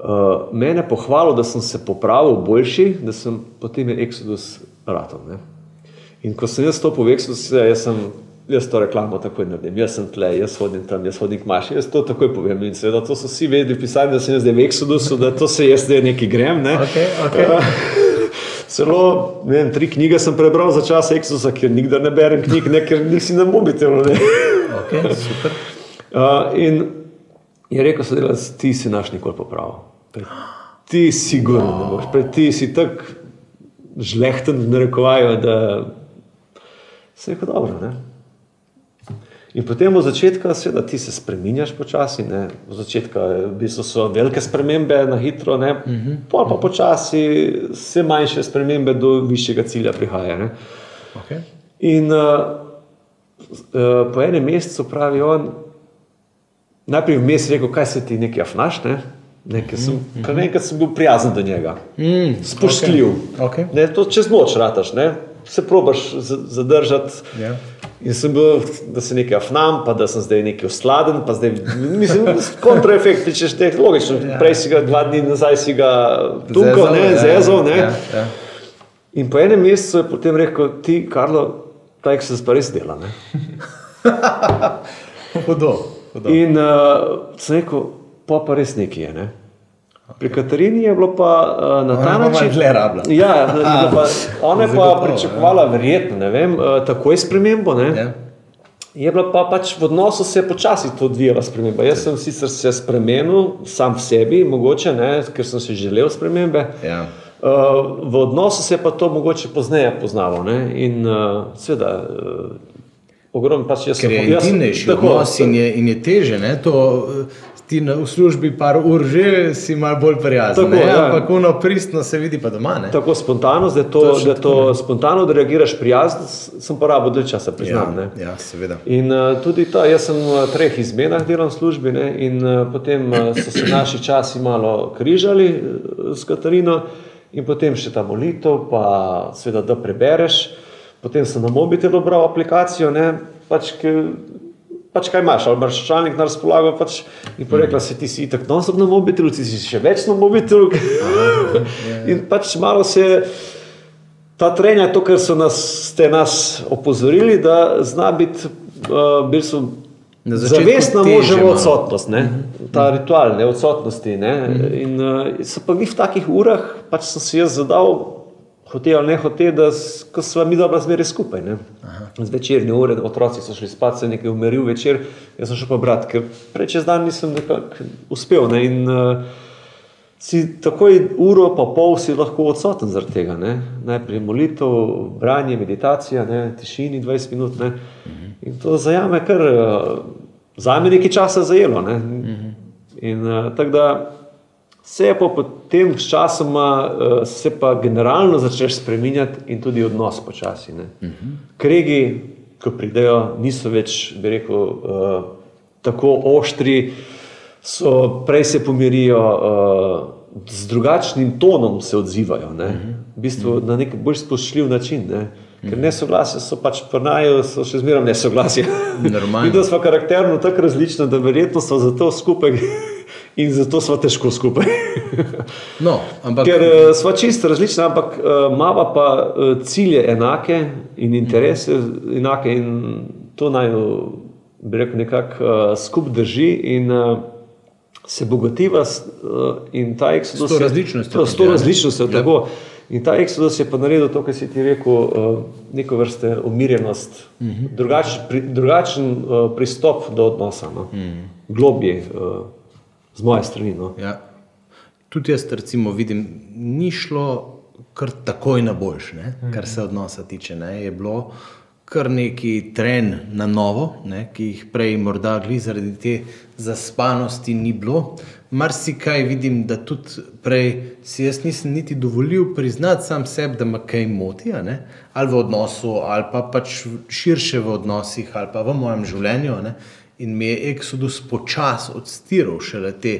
uh, mene pohvalil, da sem se popravil boljši, da sem potem je Exodus ratov. Ne. In ko sem jaz stopil v Exodus, jaz sem. Jaz to reklamo takoj naredim, jaz sem tle, jaz hodim tam, jaz hodim k maši, jaz to takoj povem. In seveda to so vsi vedeli, pisali, da sem jaz zdaj v Exodusu, da to se jaz zdaj neki grem. Ne. Okay, okay. Celo vem, tri knjige sem prebral za čas Exodusa, ker nikdar ne berem knjig, ne, ker nisi na mobitelu. Okay, super. Uh, in je rekel, da ti si naš nikoli popravil. Ti si sigurno ne boš, pred ti si tako žlehten v narekovaju, da se je kot dobro. Ne? In potem v začetku, seveda, ti se spremenjaš počasi. Ne? V začetku v bistvu so velike spremembe na hitro, uh -huh. pol pa počasi vse manjše spremembe do višjega cilja prihaja. Okay. In uh, uh, po enem mesecu pravi on, najprej vmes rekel, kaj se ti nekaj afnaš. Ne? Nekaj sem, kar nekaj sem bil prijazen do njega, Mm, spoštljiv. Okay. Ne, to čez noč rataš, ne? se probaš zadržati. Ja. In sem bil, da se nekaj afnam, pa da sem zdaj nekaj osladen, pa zdaj, mislim, kontraefekt, če šteješ, logično. Ja. Prej si ga dva dni nazaj si ga tukal, ne, ja, zezal, ne. Ja, ja. In po enem mesecu je potem rekel, ti, Karlo, taj se pa res dela. Ne? Hudo. hudo. In uh, sem rekel, pa pa res nekaj je. Ne? Pri Katarini je bilo pa uh, na Ona ta pa način. rabila. Ja, je bilo pa, ona je pa pričakovala, verjetno, ne vem, uh, takoj spremembo. Ne? Ja. Je bila pa pač v odnosu se je počasi to odvijala sprememba. Jaz sem sicer se spremenil sam v sebi, mogoče ne, ker sem si želel spremembe. Ja. Uh, v odnosu se je pa to mogoče pozneje poznalo. Ne? In uh, seveda, uh, ogromno pač jaz Ker je intimnejši odnos in je, in je teže. Ne? To, ti na, v službi par ur že si malo bolj prijazen. Tako, ne? ja. Ampak ono pristno se vidi pa doma. Ne? Tako spontano, da to, Točno da to spontano, da reagiraš prijazno, sem porabil dlje časa, priznam. ja, ne. ja, seveda. In uh, tudi ta, jaz sem v treh izmenah delal v službi ne, in uh, potem uh, so se naši časi malo križali uh, s Katarino in potem še ta molitev, pa seveda, da prebereš. Potem sem na mobitelu bral aplikacijo, ne, pač, ki, pač kaj imaš, ali imaš računalnik na razpolago. Pač, in pa rekla si, ti si itak non-stop na mobitelu, ti si še več na mobitelu. in pač malo se je Ta trenja to, kar so nas, ste nas opozorili, da zna biti uh, Na začetku zavestna moževa odsotnost, ne? ta ritual ne, odsotnosti. Ne? In uh, so pa vi v takih urah, pač sem si jaz zadal, hotel ali ne hotel, da s- ko sva mi dobra zmeraj skupaj. Ne? Zvečerne ure, otroci so šli spat, se nekaj umiril večer, jaz sem šel pa brat, ker prej čez dan nisem nekako uspel. Ne? In, uh, si takoj uro pa pol si lahko odsoten zaradi tega. Ne? Najprej molitev, branje, meditacija, ne? tišini 20 minut. Ne? In to zajame kar, uh, zame nekaj časa zajelo. Ne? In uh, tako da se je pa potem s časoma, uh, se pa generalno začneš spreminjati in tudi odnos počasi. Ne? Kregi, ko pridejo, niso več, bi rekel, uh, tako oštri, so, prej se pomirijo, uh, z drugačnim tonom se odzivajo. Ne? V bistvu na nek bolj spoštljiv način. Ne? Ker nesoglasje so pač prnajo, so še zmeraj nesoglasje. Normalno. Mi smo karakterno tako različni, da verjetno smo zato skupaj in zato smo težko skupaj. No, ampak Ker uh, smo čisto različni, ampak uh, imamo pa uh, cilje enake in interese enake in to naj, bi rekel, nekako uh, skup drži in uh, se bogativa uh, in ta eksodus. S to je- različnostjo To, s to različnostjo, Ja. tako. In ta eksodus je pa naredil to, kar si ti rekel, uh, neko vrste umirjenost, uh -huh. drugač, pri, drugačen uh, pristop do odnosa, no? uh -huh. globje uh, z moje strani. No? Ja. Tudi jaz, recimo, vidim, ni šlo kar takoj na boljš, ne, kar se odnosa tiče. Ne, je bilo kar neki tren na novo, ne, ki jih prej morda gli zaradi te zaspanosti ni bilo. Marsikaj vidim, da tudi prej si jaz nisem niti dovolil priznati sam sebi, da me kaj moti, ali v odnosu, ali pa pač širše v odnosih, ali pa v mojem življenju. Ne, in mi je Exodus počasi odstiral šele te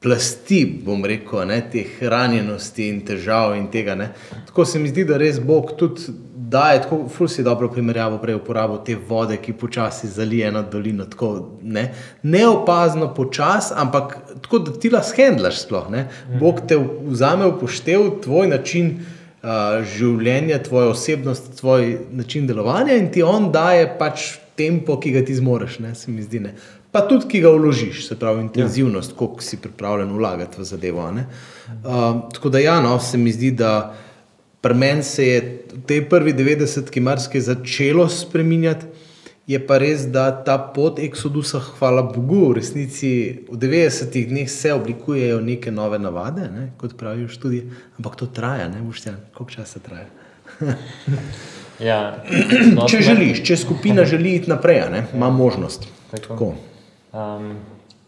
plasti, bom rekel, ne, teh ranjenosti in težav in tega. Ne. Tako se mi zdi, da res Bog tudi da je tako, ful si dobro primerjavo prej uporabo te vode, ki počasi zalije eno dolino, tako ne, neopazno počas, ampak tako, da ti lahko shendlaš sploh, ne. Bog te vzame v poštev, tvoj način uh, življenja, tvoja osebnost, tvoj način delovanja in ti on daje pač tempo, ki ga ti zmoreš, ne, se mi zdi, ne. Pa tudi, ki ga vložiš, se pravi, intenzivnost, koliko si pripravljen vlagati v zadevo. Uh, tako da, ja, no, se mi zdi, da pri meni se je v tej prvi 90-ki marsikaj začelo spreminjati. Je pa res, da ta pot Exodusa, hvala Bogu, v resnici v 90-ih dneh se oblikujejo neke nove navade, ne, kot pravijo študije, ampak to traja, ne boš ti, koliko časa traja. Ja, Če želiš, če skupina želi iti naprej, ne, ima možnost. Tako. Tako. Um,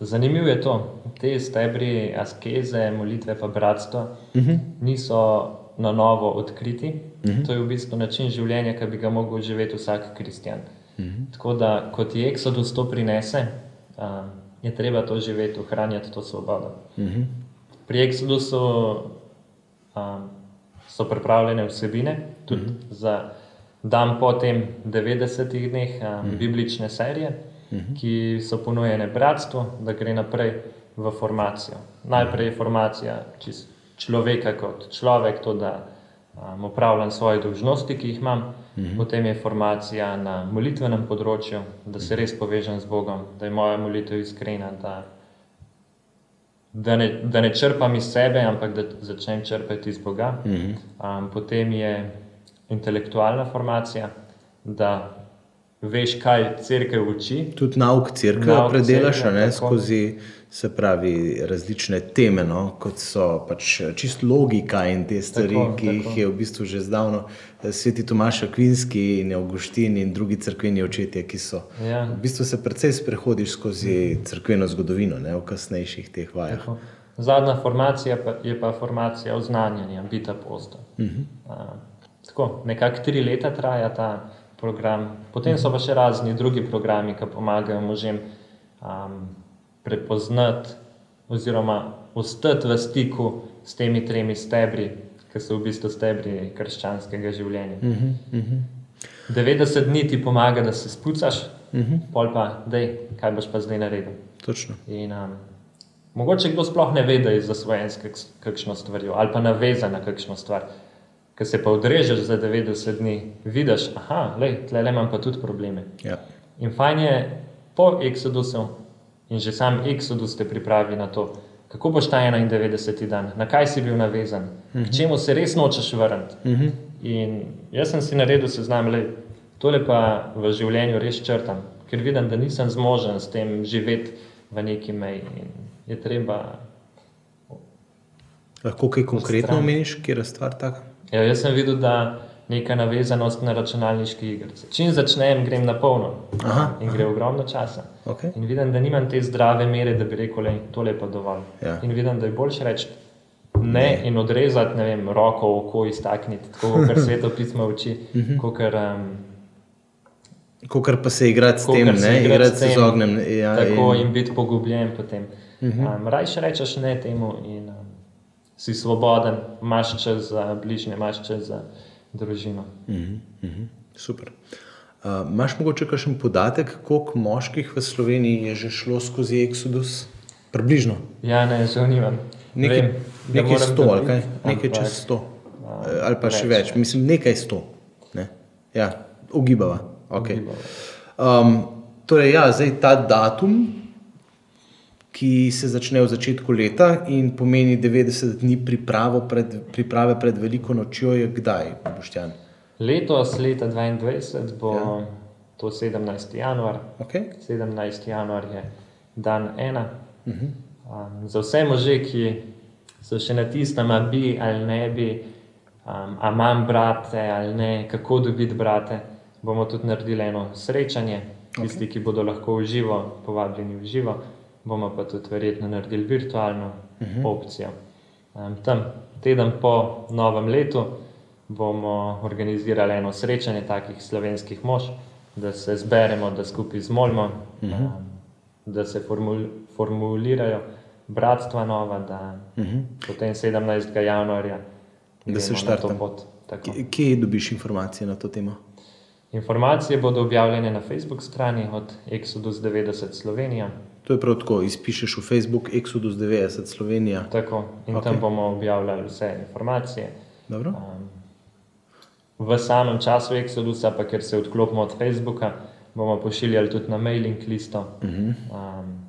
zanimivo je to, te stebri askeze, molitve pa bratstva uh -huh. niso na novo odkriti. Uh -huh. To je v bistvu način življenja, ki bi ga lahko živeti vsak kristjan. Uh -huh. Tako da, kot ti Exodus to prinese, um, je treba to živeti, ohranjati to svobodo. Uh -huh. Pri Exodusu um, so pripravljene vsebine, tudi uh -huh. za dan po tem 90 dneh, um, -huh. biblične serije, uh -huh. ki so ponujene bratstvu, da gre naprej v formacijo. Najprej je formacija človeka kot človek, to, da um, upravljam svoje dolžnosti, ki jih imam, uh -huh. potem je formacija na molitvenem področju, da se res povežem z Bogom, da je moja molitev iskrena. Da, Da ne, da ne črpam iz sebe, ampak da začnem črpati iz Boga. Uh -huh. um, potem je intelektualna formacija, da veš, kaj crkve uči. Tudi nauk crkve predelaš, ne, tako. skozi se pravi različne teme, no, kot so pač čist logika in te stvari, Tako, ki tako. jih je v bistvu že zdavno eh, sveti Tomaš Akvinski in Augustin in drugi crkveni očetje, ki so. Ja. V bistvu se precej sprehodiš skozi crkveno zgodovino, ne, v kasnejših teh vajah. Tako. Zadnja formacija pa, je pa formacija oznanjanja, biti apostol. Uh -huh. Uh, tako, nekako tri leta traja ta program, potem so pa še razni drugi programi, ki pomagajo možem um, prepoznati oziroma ostati v stiku s temi tremi stebri, ki so v bistvu stebri krščanskega življenja. Uh -huh. 90 dni ti pomaga, da se spucaš, uh -huh. pol pa, dej, kaj boš pa zdaj naredil. Točno. In, um, mogoče kdo sploh ne ve, da je zasvojen s kakšno stvarjo ali pa navezan na kakšno stvar. Ker se pa odrežeš za 90 dni, vidiš, da tle imam pa tudi probleme. Ja. In fajn je po Exodusu in že sam Exodus te pripravi na to, kako boš ta 91. dan, na kaj si bil navezan, uh -huh. k čemu se res nočeš vrniti. Uh -huh. In jaz sem si naredil seznam, da tole pa v življenju res črtam, ker vidim, da nisem zmožen s tem živeti v neki meji. In je treba. Lahko kaj konkretno omeniš, kje je stvar taka? Ja, jaz sem videl, da neka navezanost na računalniški igrice. Čim začnem, grem na polno Aha, in gre ogromno časa. Okay. In vidim, da nimam te zdrave mere, da bi rekel, da je tole pa dovolj. Ja. In vidim, da je boljše reči ne, ne. in odrezati ne vem, roko, oko iztakniti, tako kot sveto pismo uči. Mhm. kot um, Kokor pa se igrati s tem, ne, igrati s se z tem, ognjem. Ja, tako in- in biti pogubljen potem. Um, Rajš rečeš ne temu in um, si svoboden, imaš čas za bližnje, imaš čas za družino. Mhm, mhm, Super. Uh, Imáš mogoče kakšen podatek, koliko moških v Sloveniji je že šlo skozi Exodus? Približno. Ja, ne, nimam. Nekaj, Vem, nekaj sto, ali kaj? Nekaj čez sto. Eh, Ali pa še več, več, mislim, nekaj sto. Ne? Ja, ugibava. Okay. Ugibava. Um, torej, ja, zdaj ta datum, ki se začne v začetku leta in pomeni 90 dni pred, priprave pred veliko nočjo, je kdaj, Boštjan? Letos, leta 2022, bo ja. to 17. januar. Okay? 17. januar je dan ena. Uh -huh. um, za vse može, ki so še na tistem, a bi ali ne bi, um, a imam brate ali ne, kako dobiti brate, bomo tudi naredili eno srečanje. Tisti, ki bodo lahko v živo, povabljeni v živo, bomo pa tudi verjetno naredili virtualno uh -huh. opcijo. Um, tam teden po novem letu bomo organizirali eno srečanje takih slovenskih mož, da se zberemo, da skupaj zmolimo, uh -huh. um, da se formul, formulirajo bratstva nova, da uh -huh. potem 17. januarja Da se gremo na to štarta. pot. Tako. Kje dobiš informacije na to temo? Informacije bodo objavljene na Facebook strani od Exodus 90 Slovenija. To je prav tako, izpišeš v Facebook Exodus 90 Slovenija. Tako, in Ok. okay. tam bomo objavljali vse informacije. Dobro? Um, v samem času Exodusa, pa ker se odklopimo od Facebooka, bomo pošiljali tudi na mailing listo. Uh -huh. um,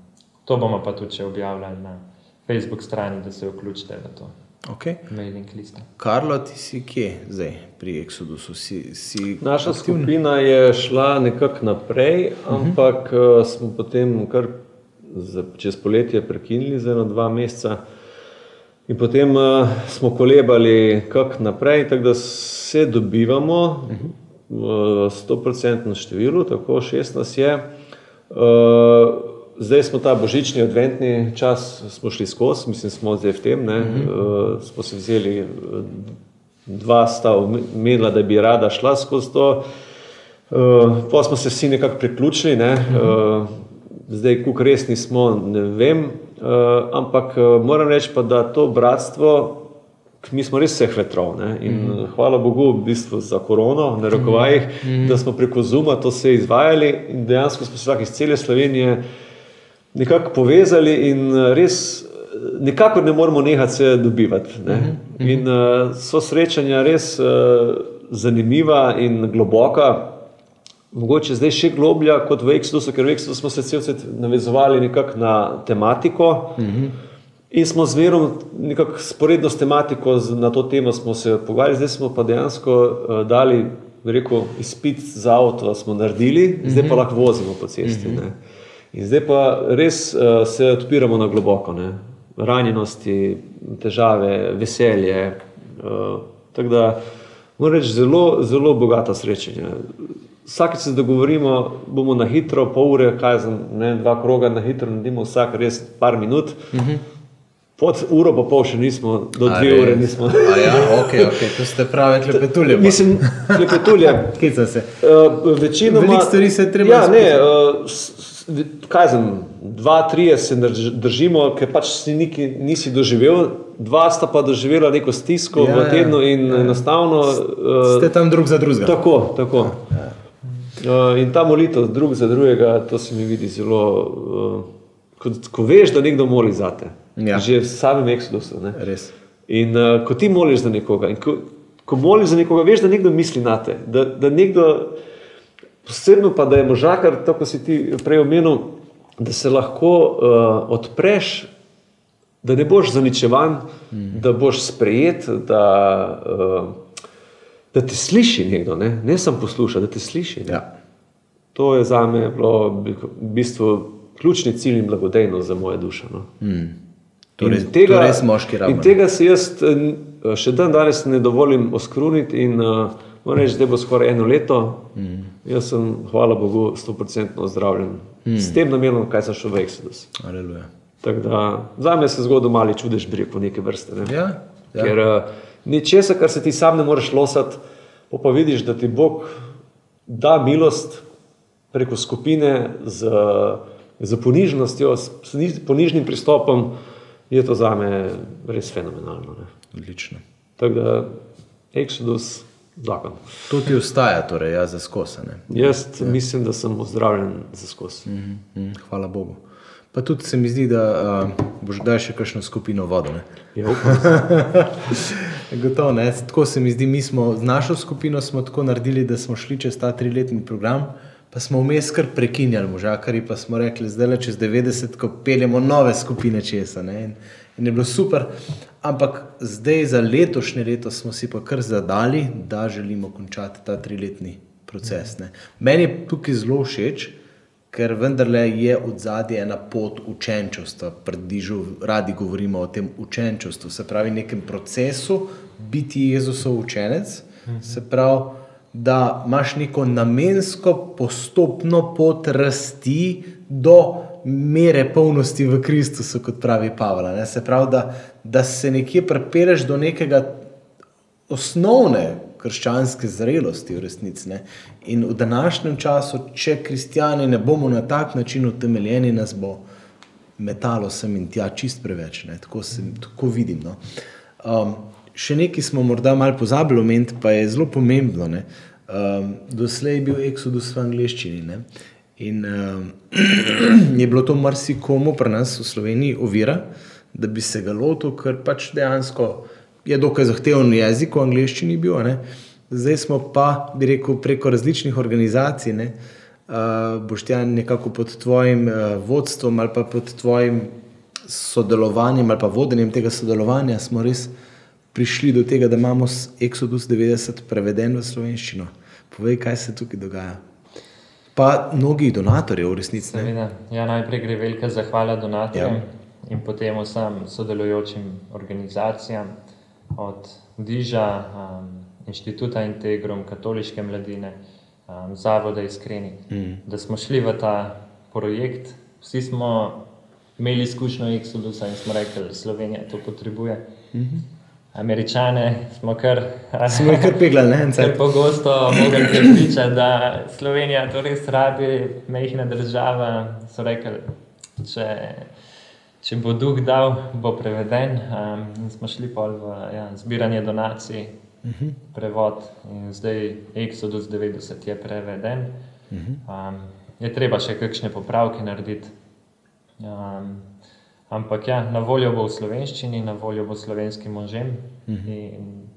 to bomo pa tudi še objavljali na Facebook strani, da se vključite v to Okay. mailing listo. Karlo, ti si kje zdaj pri Exodusu? Si, si Naša aktiven? skupina je šla nekako naprej, ampak uh, smo potem kar za, čez poletje prekinili za eno dva meseca. In potem uh, smo kolebali kak naprej, tako da se dobivamo v 100% številu, tako šest nas je. Uh, zdaj smo ta božični adventni čas, smo šli skozi, mislim, smo zdaj v tem, ne, uh, smo se vzeli uh, dva sta omenila, da bi rada šla skozi to. Uh, pa smo se vsi nekako priključili, ne? uh, zdaj, kako resni smo, ne vem, uh, ampak uh, moram reči pa, da to bratstvo, mi smo res vseh vetrov ne? in mm -hmm. hvala Bogu v bistvu za korono, na rokovajih, mm -hmm. da smo preko Zuma to vse izvajali in dejansko smo se lahko iz cele Slovenije nekako povezali in eh, res eh, nikakor ne moremo nehati se dobivati. Ne? In uh, so srečanja res uh, zanimiva in globoka. Mogoče zdaj še globlja kot v Exodusu, ker v Exodusu smo se cel svet navezovali nekako na tematiko in smo zmerom nekako sporedno s tematiko na to temo smo se pogovarjali, zdaj smo pa dejansko uh, dali, rekel, izpit za avto smo naredili, zdaj pa lahko vozimo po cesti. Ne? In zdaj pa res uh, se odpiramo na globoko, ne? ranjenosti, težave, veselje. Uh, tako da moram reči, zelo, zelo bogata srečanja. Vsakeč se dogovorimo, bomo na hitro, pol ure, kaj znam, ne, dva kroga na hitro, naredimo vsak res par minut. Uh -huh. Pod uro pa pol še nismo, do A dve res? ure nismo. A ja, ok, ok, to ste prave klepetulje. Mislim, klepetulje. Kica se. Uh, večinoma, Veliko stvari se treba Ja, ne, izpustiti. uh, s- kaj znam, dva, trije se drž- držimo, ker pač si niki, nisi doživel, dva sta pa doživela neko stisko Ja, v ja, tednu in ja. enostavno. Uh, Ste tam drug za drugega. Tako, tako. Uh, in ta molitev drug za drugega, to se mi vidi zelo, uh, ko, ko veš, da nekdo moli za te. Ja. Že v samem eksodusu. Res. In uh, ko ti moliš za nekoga, in ko, ko moliš za nekoga, veš, da nekdo misli na te. Da, da nekdo, posebno pa, da je možakar, to, ko si ti prej omenil, da se lahko uh, odpreš, da ne boš zaničevan, mm. da boš sprejet, da, uh, da te sliši nekdo, ne, ne samo posluša, da te sliši. Ne. Ja. To je za me bilo v bistvu ključni cilj in blagodejnost za mojo dušo. No. To In res, to res moški In rabijo. tega si jaz eh, še dan danes ne dovolim oskruniti. In uh, moram reči, da bo skoraj eno leto. Mm. Jaz sem, hvala Bogu, 100% ozdravljen. Mm. S tem namenom, kaj sem šel v Exodus. Aleluja. Da za me se zgodil mali čudež, bi rekel, neke vrste. Ne? Ja, ja. Ker uh, ni česa, kar se ti sam ne moreš losati, pa, pa vidiš, da ti Bog da milost preko skupine z, z ponižnostjo, s s niž- ponižnim pristopom, je to za me res fenomenalno. Ne? Odlično. Tako da Exodus, zakon. To ti ostaja, torej, ja, za skosane. Jaz ja. mislim, da sem ozdravljen za skozi. Mm. Mm, hvala Bogu. Pa tudi se mi zdi, da uh, boš daj še kakšno skupino vodo. Ja. Gotovo, ne. Tako se mi zdi, mi smo z našo skupino smo tako naredili, da smo šli čez ta triletni program, pa smo vmes kar prekinjali možakari, pa smo rekli, zdaj le čez 90, ko peljemo nove skupine česa. Ne. In, in je bilo super. Ampak zdaj za letošnje leto smo si pa kar zadali, da želimo končati ta triletni proces. Ne. Meni je tukaj zelo všeč, ker vendarle je od zadnje ena pot učenčstva. Pri Dižu radi govorimo o tem učenčstvu, se pravi, nekem procesu biti Jezusov učenec, se pravi, da imaš neko namensko, postopno pot rasti do mere polnosti v Kristusu, kot pravi Pavla. Ne? Se pravi, da, da se nekje prepeleš do nekega osnovne krščanske zrelosti v resnici. Ne? In v današnjem času, če kristijani ne bomo na tak način utemeljeni, nas bo metalo sem in tja čist preveč. Ne? Tako, se, tako vidim. No? Um, še nekaj smo morda malo pozabili omeniti, pa je zelo pomembno. Um, doslej je bil Exodus v angleščini. Ne? In um, je bilo to marsikomu pri nas v Sloveniji ovira, da bi se ga lotil, ker pač dejansko je dokaj zahteven jezik v angleščini bil. Ne? Zdaj smo pa, bi rekel, preko različnih organizacij, ne, uh, boštjan nekako pod tvojim uh, vodstvom ali pa pod tvojim sodelovanjem ali pa vodenjem tega sodelovanja, smo res prišli do tega, da imamo Exodus 90 preveden v slovenščino. Povej, kaj se tukaj dogaja. Pa mnogi donatorji, v resnici. Ja, najprej gre velika zahvala donatorjem ja. in potem vsem sodelujočim organizacijam, od Diža, um, Inštituta Integrum, Katoliške mladine, um, Zavoda Iskreni, mm. da smo šli v ta projekt. Vsi smo imeli izkušnjo Exodusa in smo rekli, da Slovenija to potrebuje. Mm -hmm. Američane smo kar, smo kar peglali, ne vem. Pogosto mogli prepričati, da Slovenija to res rabi, mehna država. So rekli, če, če bo duh dal, bo preveden. Um, smo šli pol v ja, zbiranje donacij, uh mhm. -huh. prevod. In zdaj Exodus 90 je preveden. Uh -huh. um, je treba še kakšne popravke narediti. Um, Ampak ja, na voljo bo v slovenščini, na voljo bo slovenskim možem. Mhm.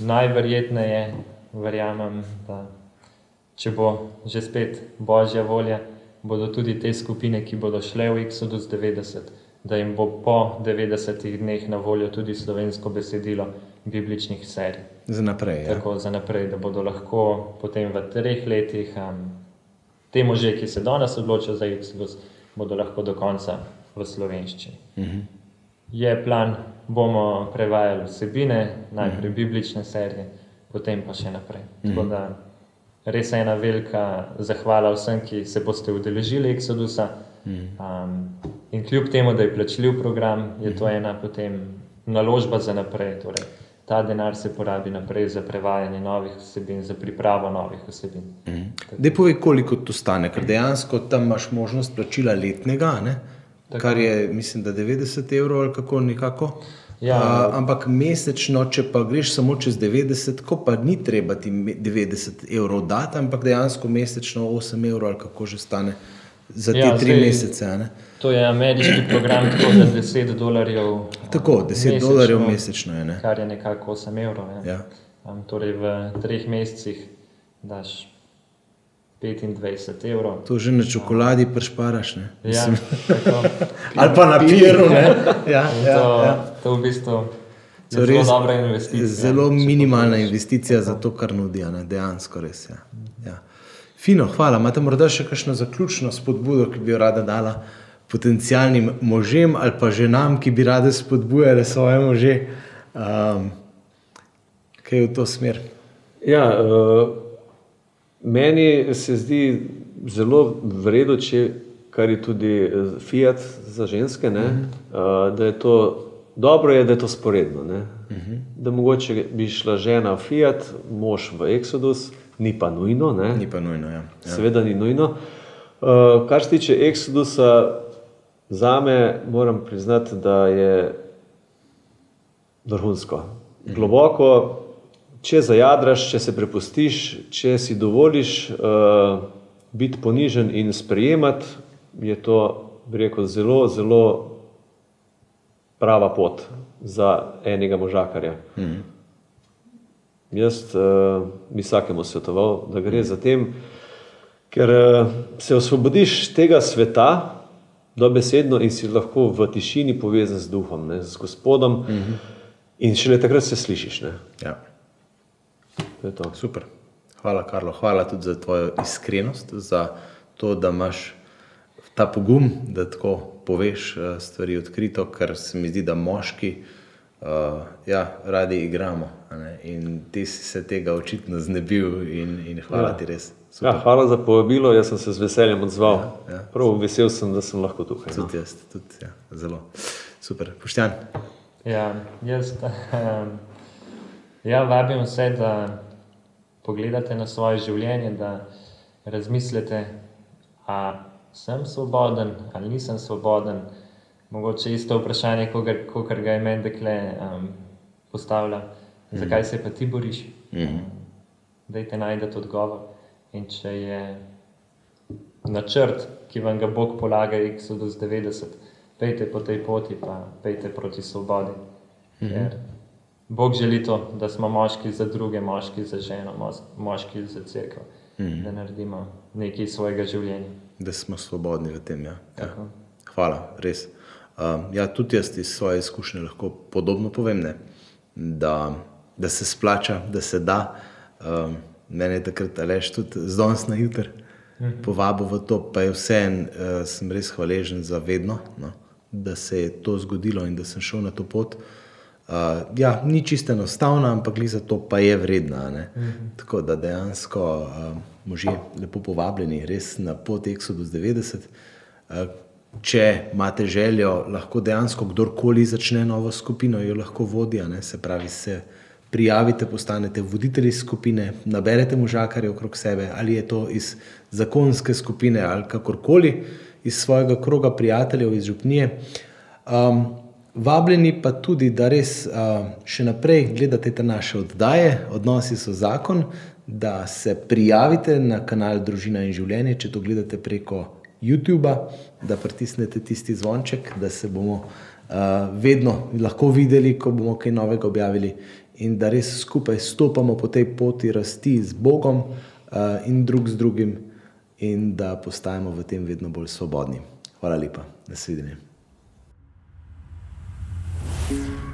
Najverjetneje, verjamem, da če bo že spet božja volja, bodo tudi te skupine, ki bodo šle v Exodus 90, da jim bo po 90 dneh na voljo tudi slovensko besedilo bibličnih serij. Za naprej. Ja. Tako za naprej, da bodo lahko potem v treh letih um, te može, ki se danes odločijo za Exodus, bodo lahko do konca v slovenščini. Uh mhm. -huh. Je plan, bomo prevajali vsebine, najprej uh mhm. -huh. biblične serije, potem pa še naprej. Uh -huh. da, res ena velika zahvala vsem, ki se boste udeležili Exodusa. Um, in kljub temu, da je plačljiv program, je to ena potem naložba za naprej. Torej, ta denar se porabi naprej za prevajanje novih vsebin, za pripravo novih vsebin. -huh. Da, povej, koliko to stane, ker dejansko tam imaš možnost plačila letnega. Ne? Tako. kar je, mislim, da 90 evrov ali kako nekako. Ja, uh, ampak mesečno, če pa greš samo čez 90, ko pa ni treba ti 90 evrov dati, ampak dejansko mesečno 8 evrov ali kako že stane za te ja, tri zdaj, mesece. Ne? To je ameriški program, tako da 10 dolarjev. Tako, 10 mesečno, dolarjev mesečno je. Ne? Kar je nekako 8 evrov. Ja. Um, torej v treh mesecih daš 25 evrov. To že na čokoladi prešparaš. Ja, Ali pa na piru. Ja, ja, to, ja. to v bistvu je zelo res, dobra investicija. Zelo minimalna investicija za to, kar nudi, ne? dejansko res. Ja. Ja. Fino, hvala. Imate morda še kakšno zaključno spodbudo, ki bi jo rada dala potencijalnim možem ali pa ženam, ki bi rade spodbujale svoje može, um, kaj je v to smer? Ja, uh... Meni se zdi zelo vredno, če kar je tudi eh, Fiat za ženske, ne, uh -huh. da je to dobro, je, da je to sporedno. Uh mhm. -huh. Da mogoče bi šla žena v Fiat, mož v Exodus, ni pa nujno. Ne. Ni pa nujno, ja. ja. Seveda ni nujno. Uh, kar se tiče Exodusa, za me moram priznati, da je vrhunsko. Globoko, če zajadraš, če se prepustiš, če si dovoliš uh, biti ponižen in sprejemati, je to, bi rekel, zelo, zelo prava pot za enega možakarja. Mm. Jaz uh, bi vsakemu svetoval, da gre za tem, ker uh, se osvobodiš tega sveta, dobesedno in si lahko v tišini povezan z duhom, ne, z gospodom, mm -hmm. in šele takrat se slišiš. Ja. Super. Hvala, Karlo. Hvala tudi za tvojo iskrenost, za to, da imaš ta pogum, da tako poveš eh, stvari odkrito, ker se mi zdi, da moški uh, ja, radi igramo. In ti si se tega očitno znebil in, in hvala ja. ti res. Ja, hvala za povabilo, jaz sem se z veseljem odzval. Ja, ja. Prav vesel sem, da sem lahko tukaj. No. Tudi jaz, tudi, ja, zelo super. Poštjan. Ja, jaz um, ja, vabim vse, da pogledate na svoje življenje, da razmislite, ali sem svoboden ali nisem svoboden. Mogoče isto vprašanje, kot ga je meni dekle um, postavlja, zakaj se pa ti boriš. Dajte najdete odgovor. In če je načrt, ki vam ga Bog polaga, Exodus 90, pejte po tej poti, pa pejte proti svobodi. Ker Bog želi to, da smo moški za druge, moški za ženo, moški za crkvo, da naredimo nekaj iz svojega življenja. Da smo svobodni v tem. Ja. Ja. Tako. Hvala, res. Ja, tudi jaz iz svoje izkušnje lahko podobno povem, ne? da, da se splača, da se da. Um, mene je takrat Aleš tudi zdons na jutr povabil v to, pa je vseeno, uh, sem res hvaležen za vedno, no? da se je to zgodilo in da sem šel na to pot. Uh, ja, ni čisto enostavna, ampak za to pa je vredna. Uh -huh. Tako da dejansko uh, možje lepo povabljeni res na pot Exodus 90. Uh, če imate željo, lahko dejansko kdorkoli začne novo skupino, jo lahko vodi, se pravi, se prijavite, postanete voditelji skupine, naberete možakarje okrog sebe, ali je to iz zakonske skupine ali kakorkoli, iz svojega kroga prijateljev, iz župnije. Um, vabljeni pa tudi, da res uh, še naprej gledate te naše oddaje, odnosi so zakon, da se prijavite na kanal Družina in življenje, če to gledate preko YouTuba, da pritisnete tisti zvonček, da se bomo uh, vedno lahko videli, ko bomo kaj novega objavili, in da res skupaj stopamo po tej poti rasti z Bogom uh, in drug z drugim, in da postajamo v tem vedno bolj svobodni. Hvala lepa, nasvidenje. thank you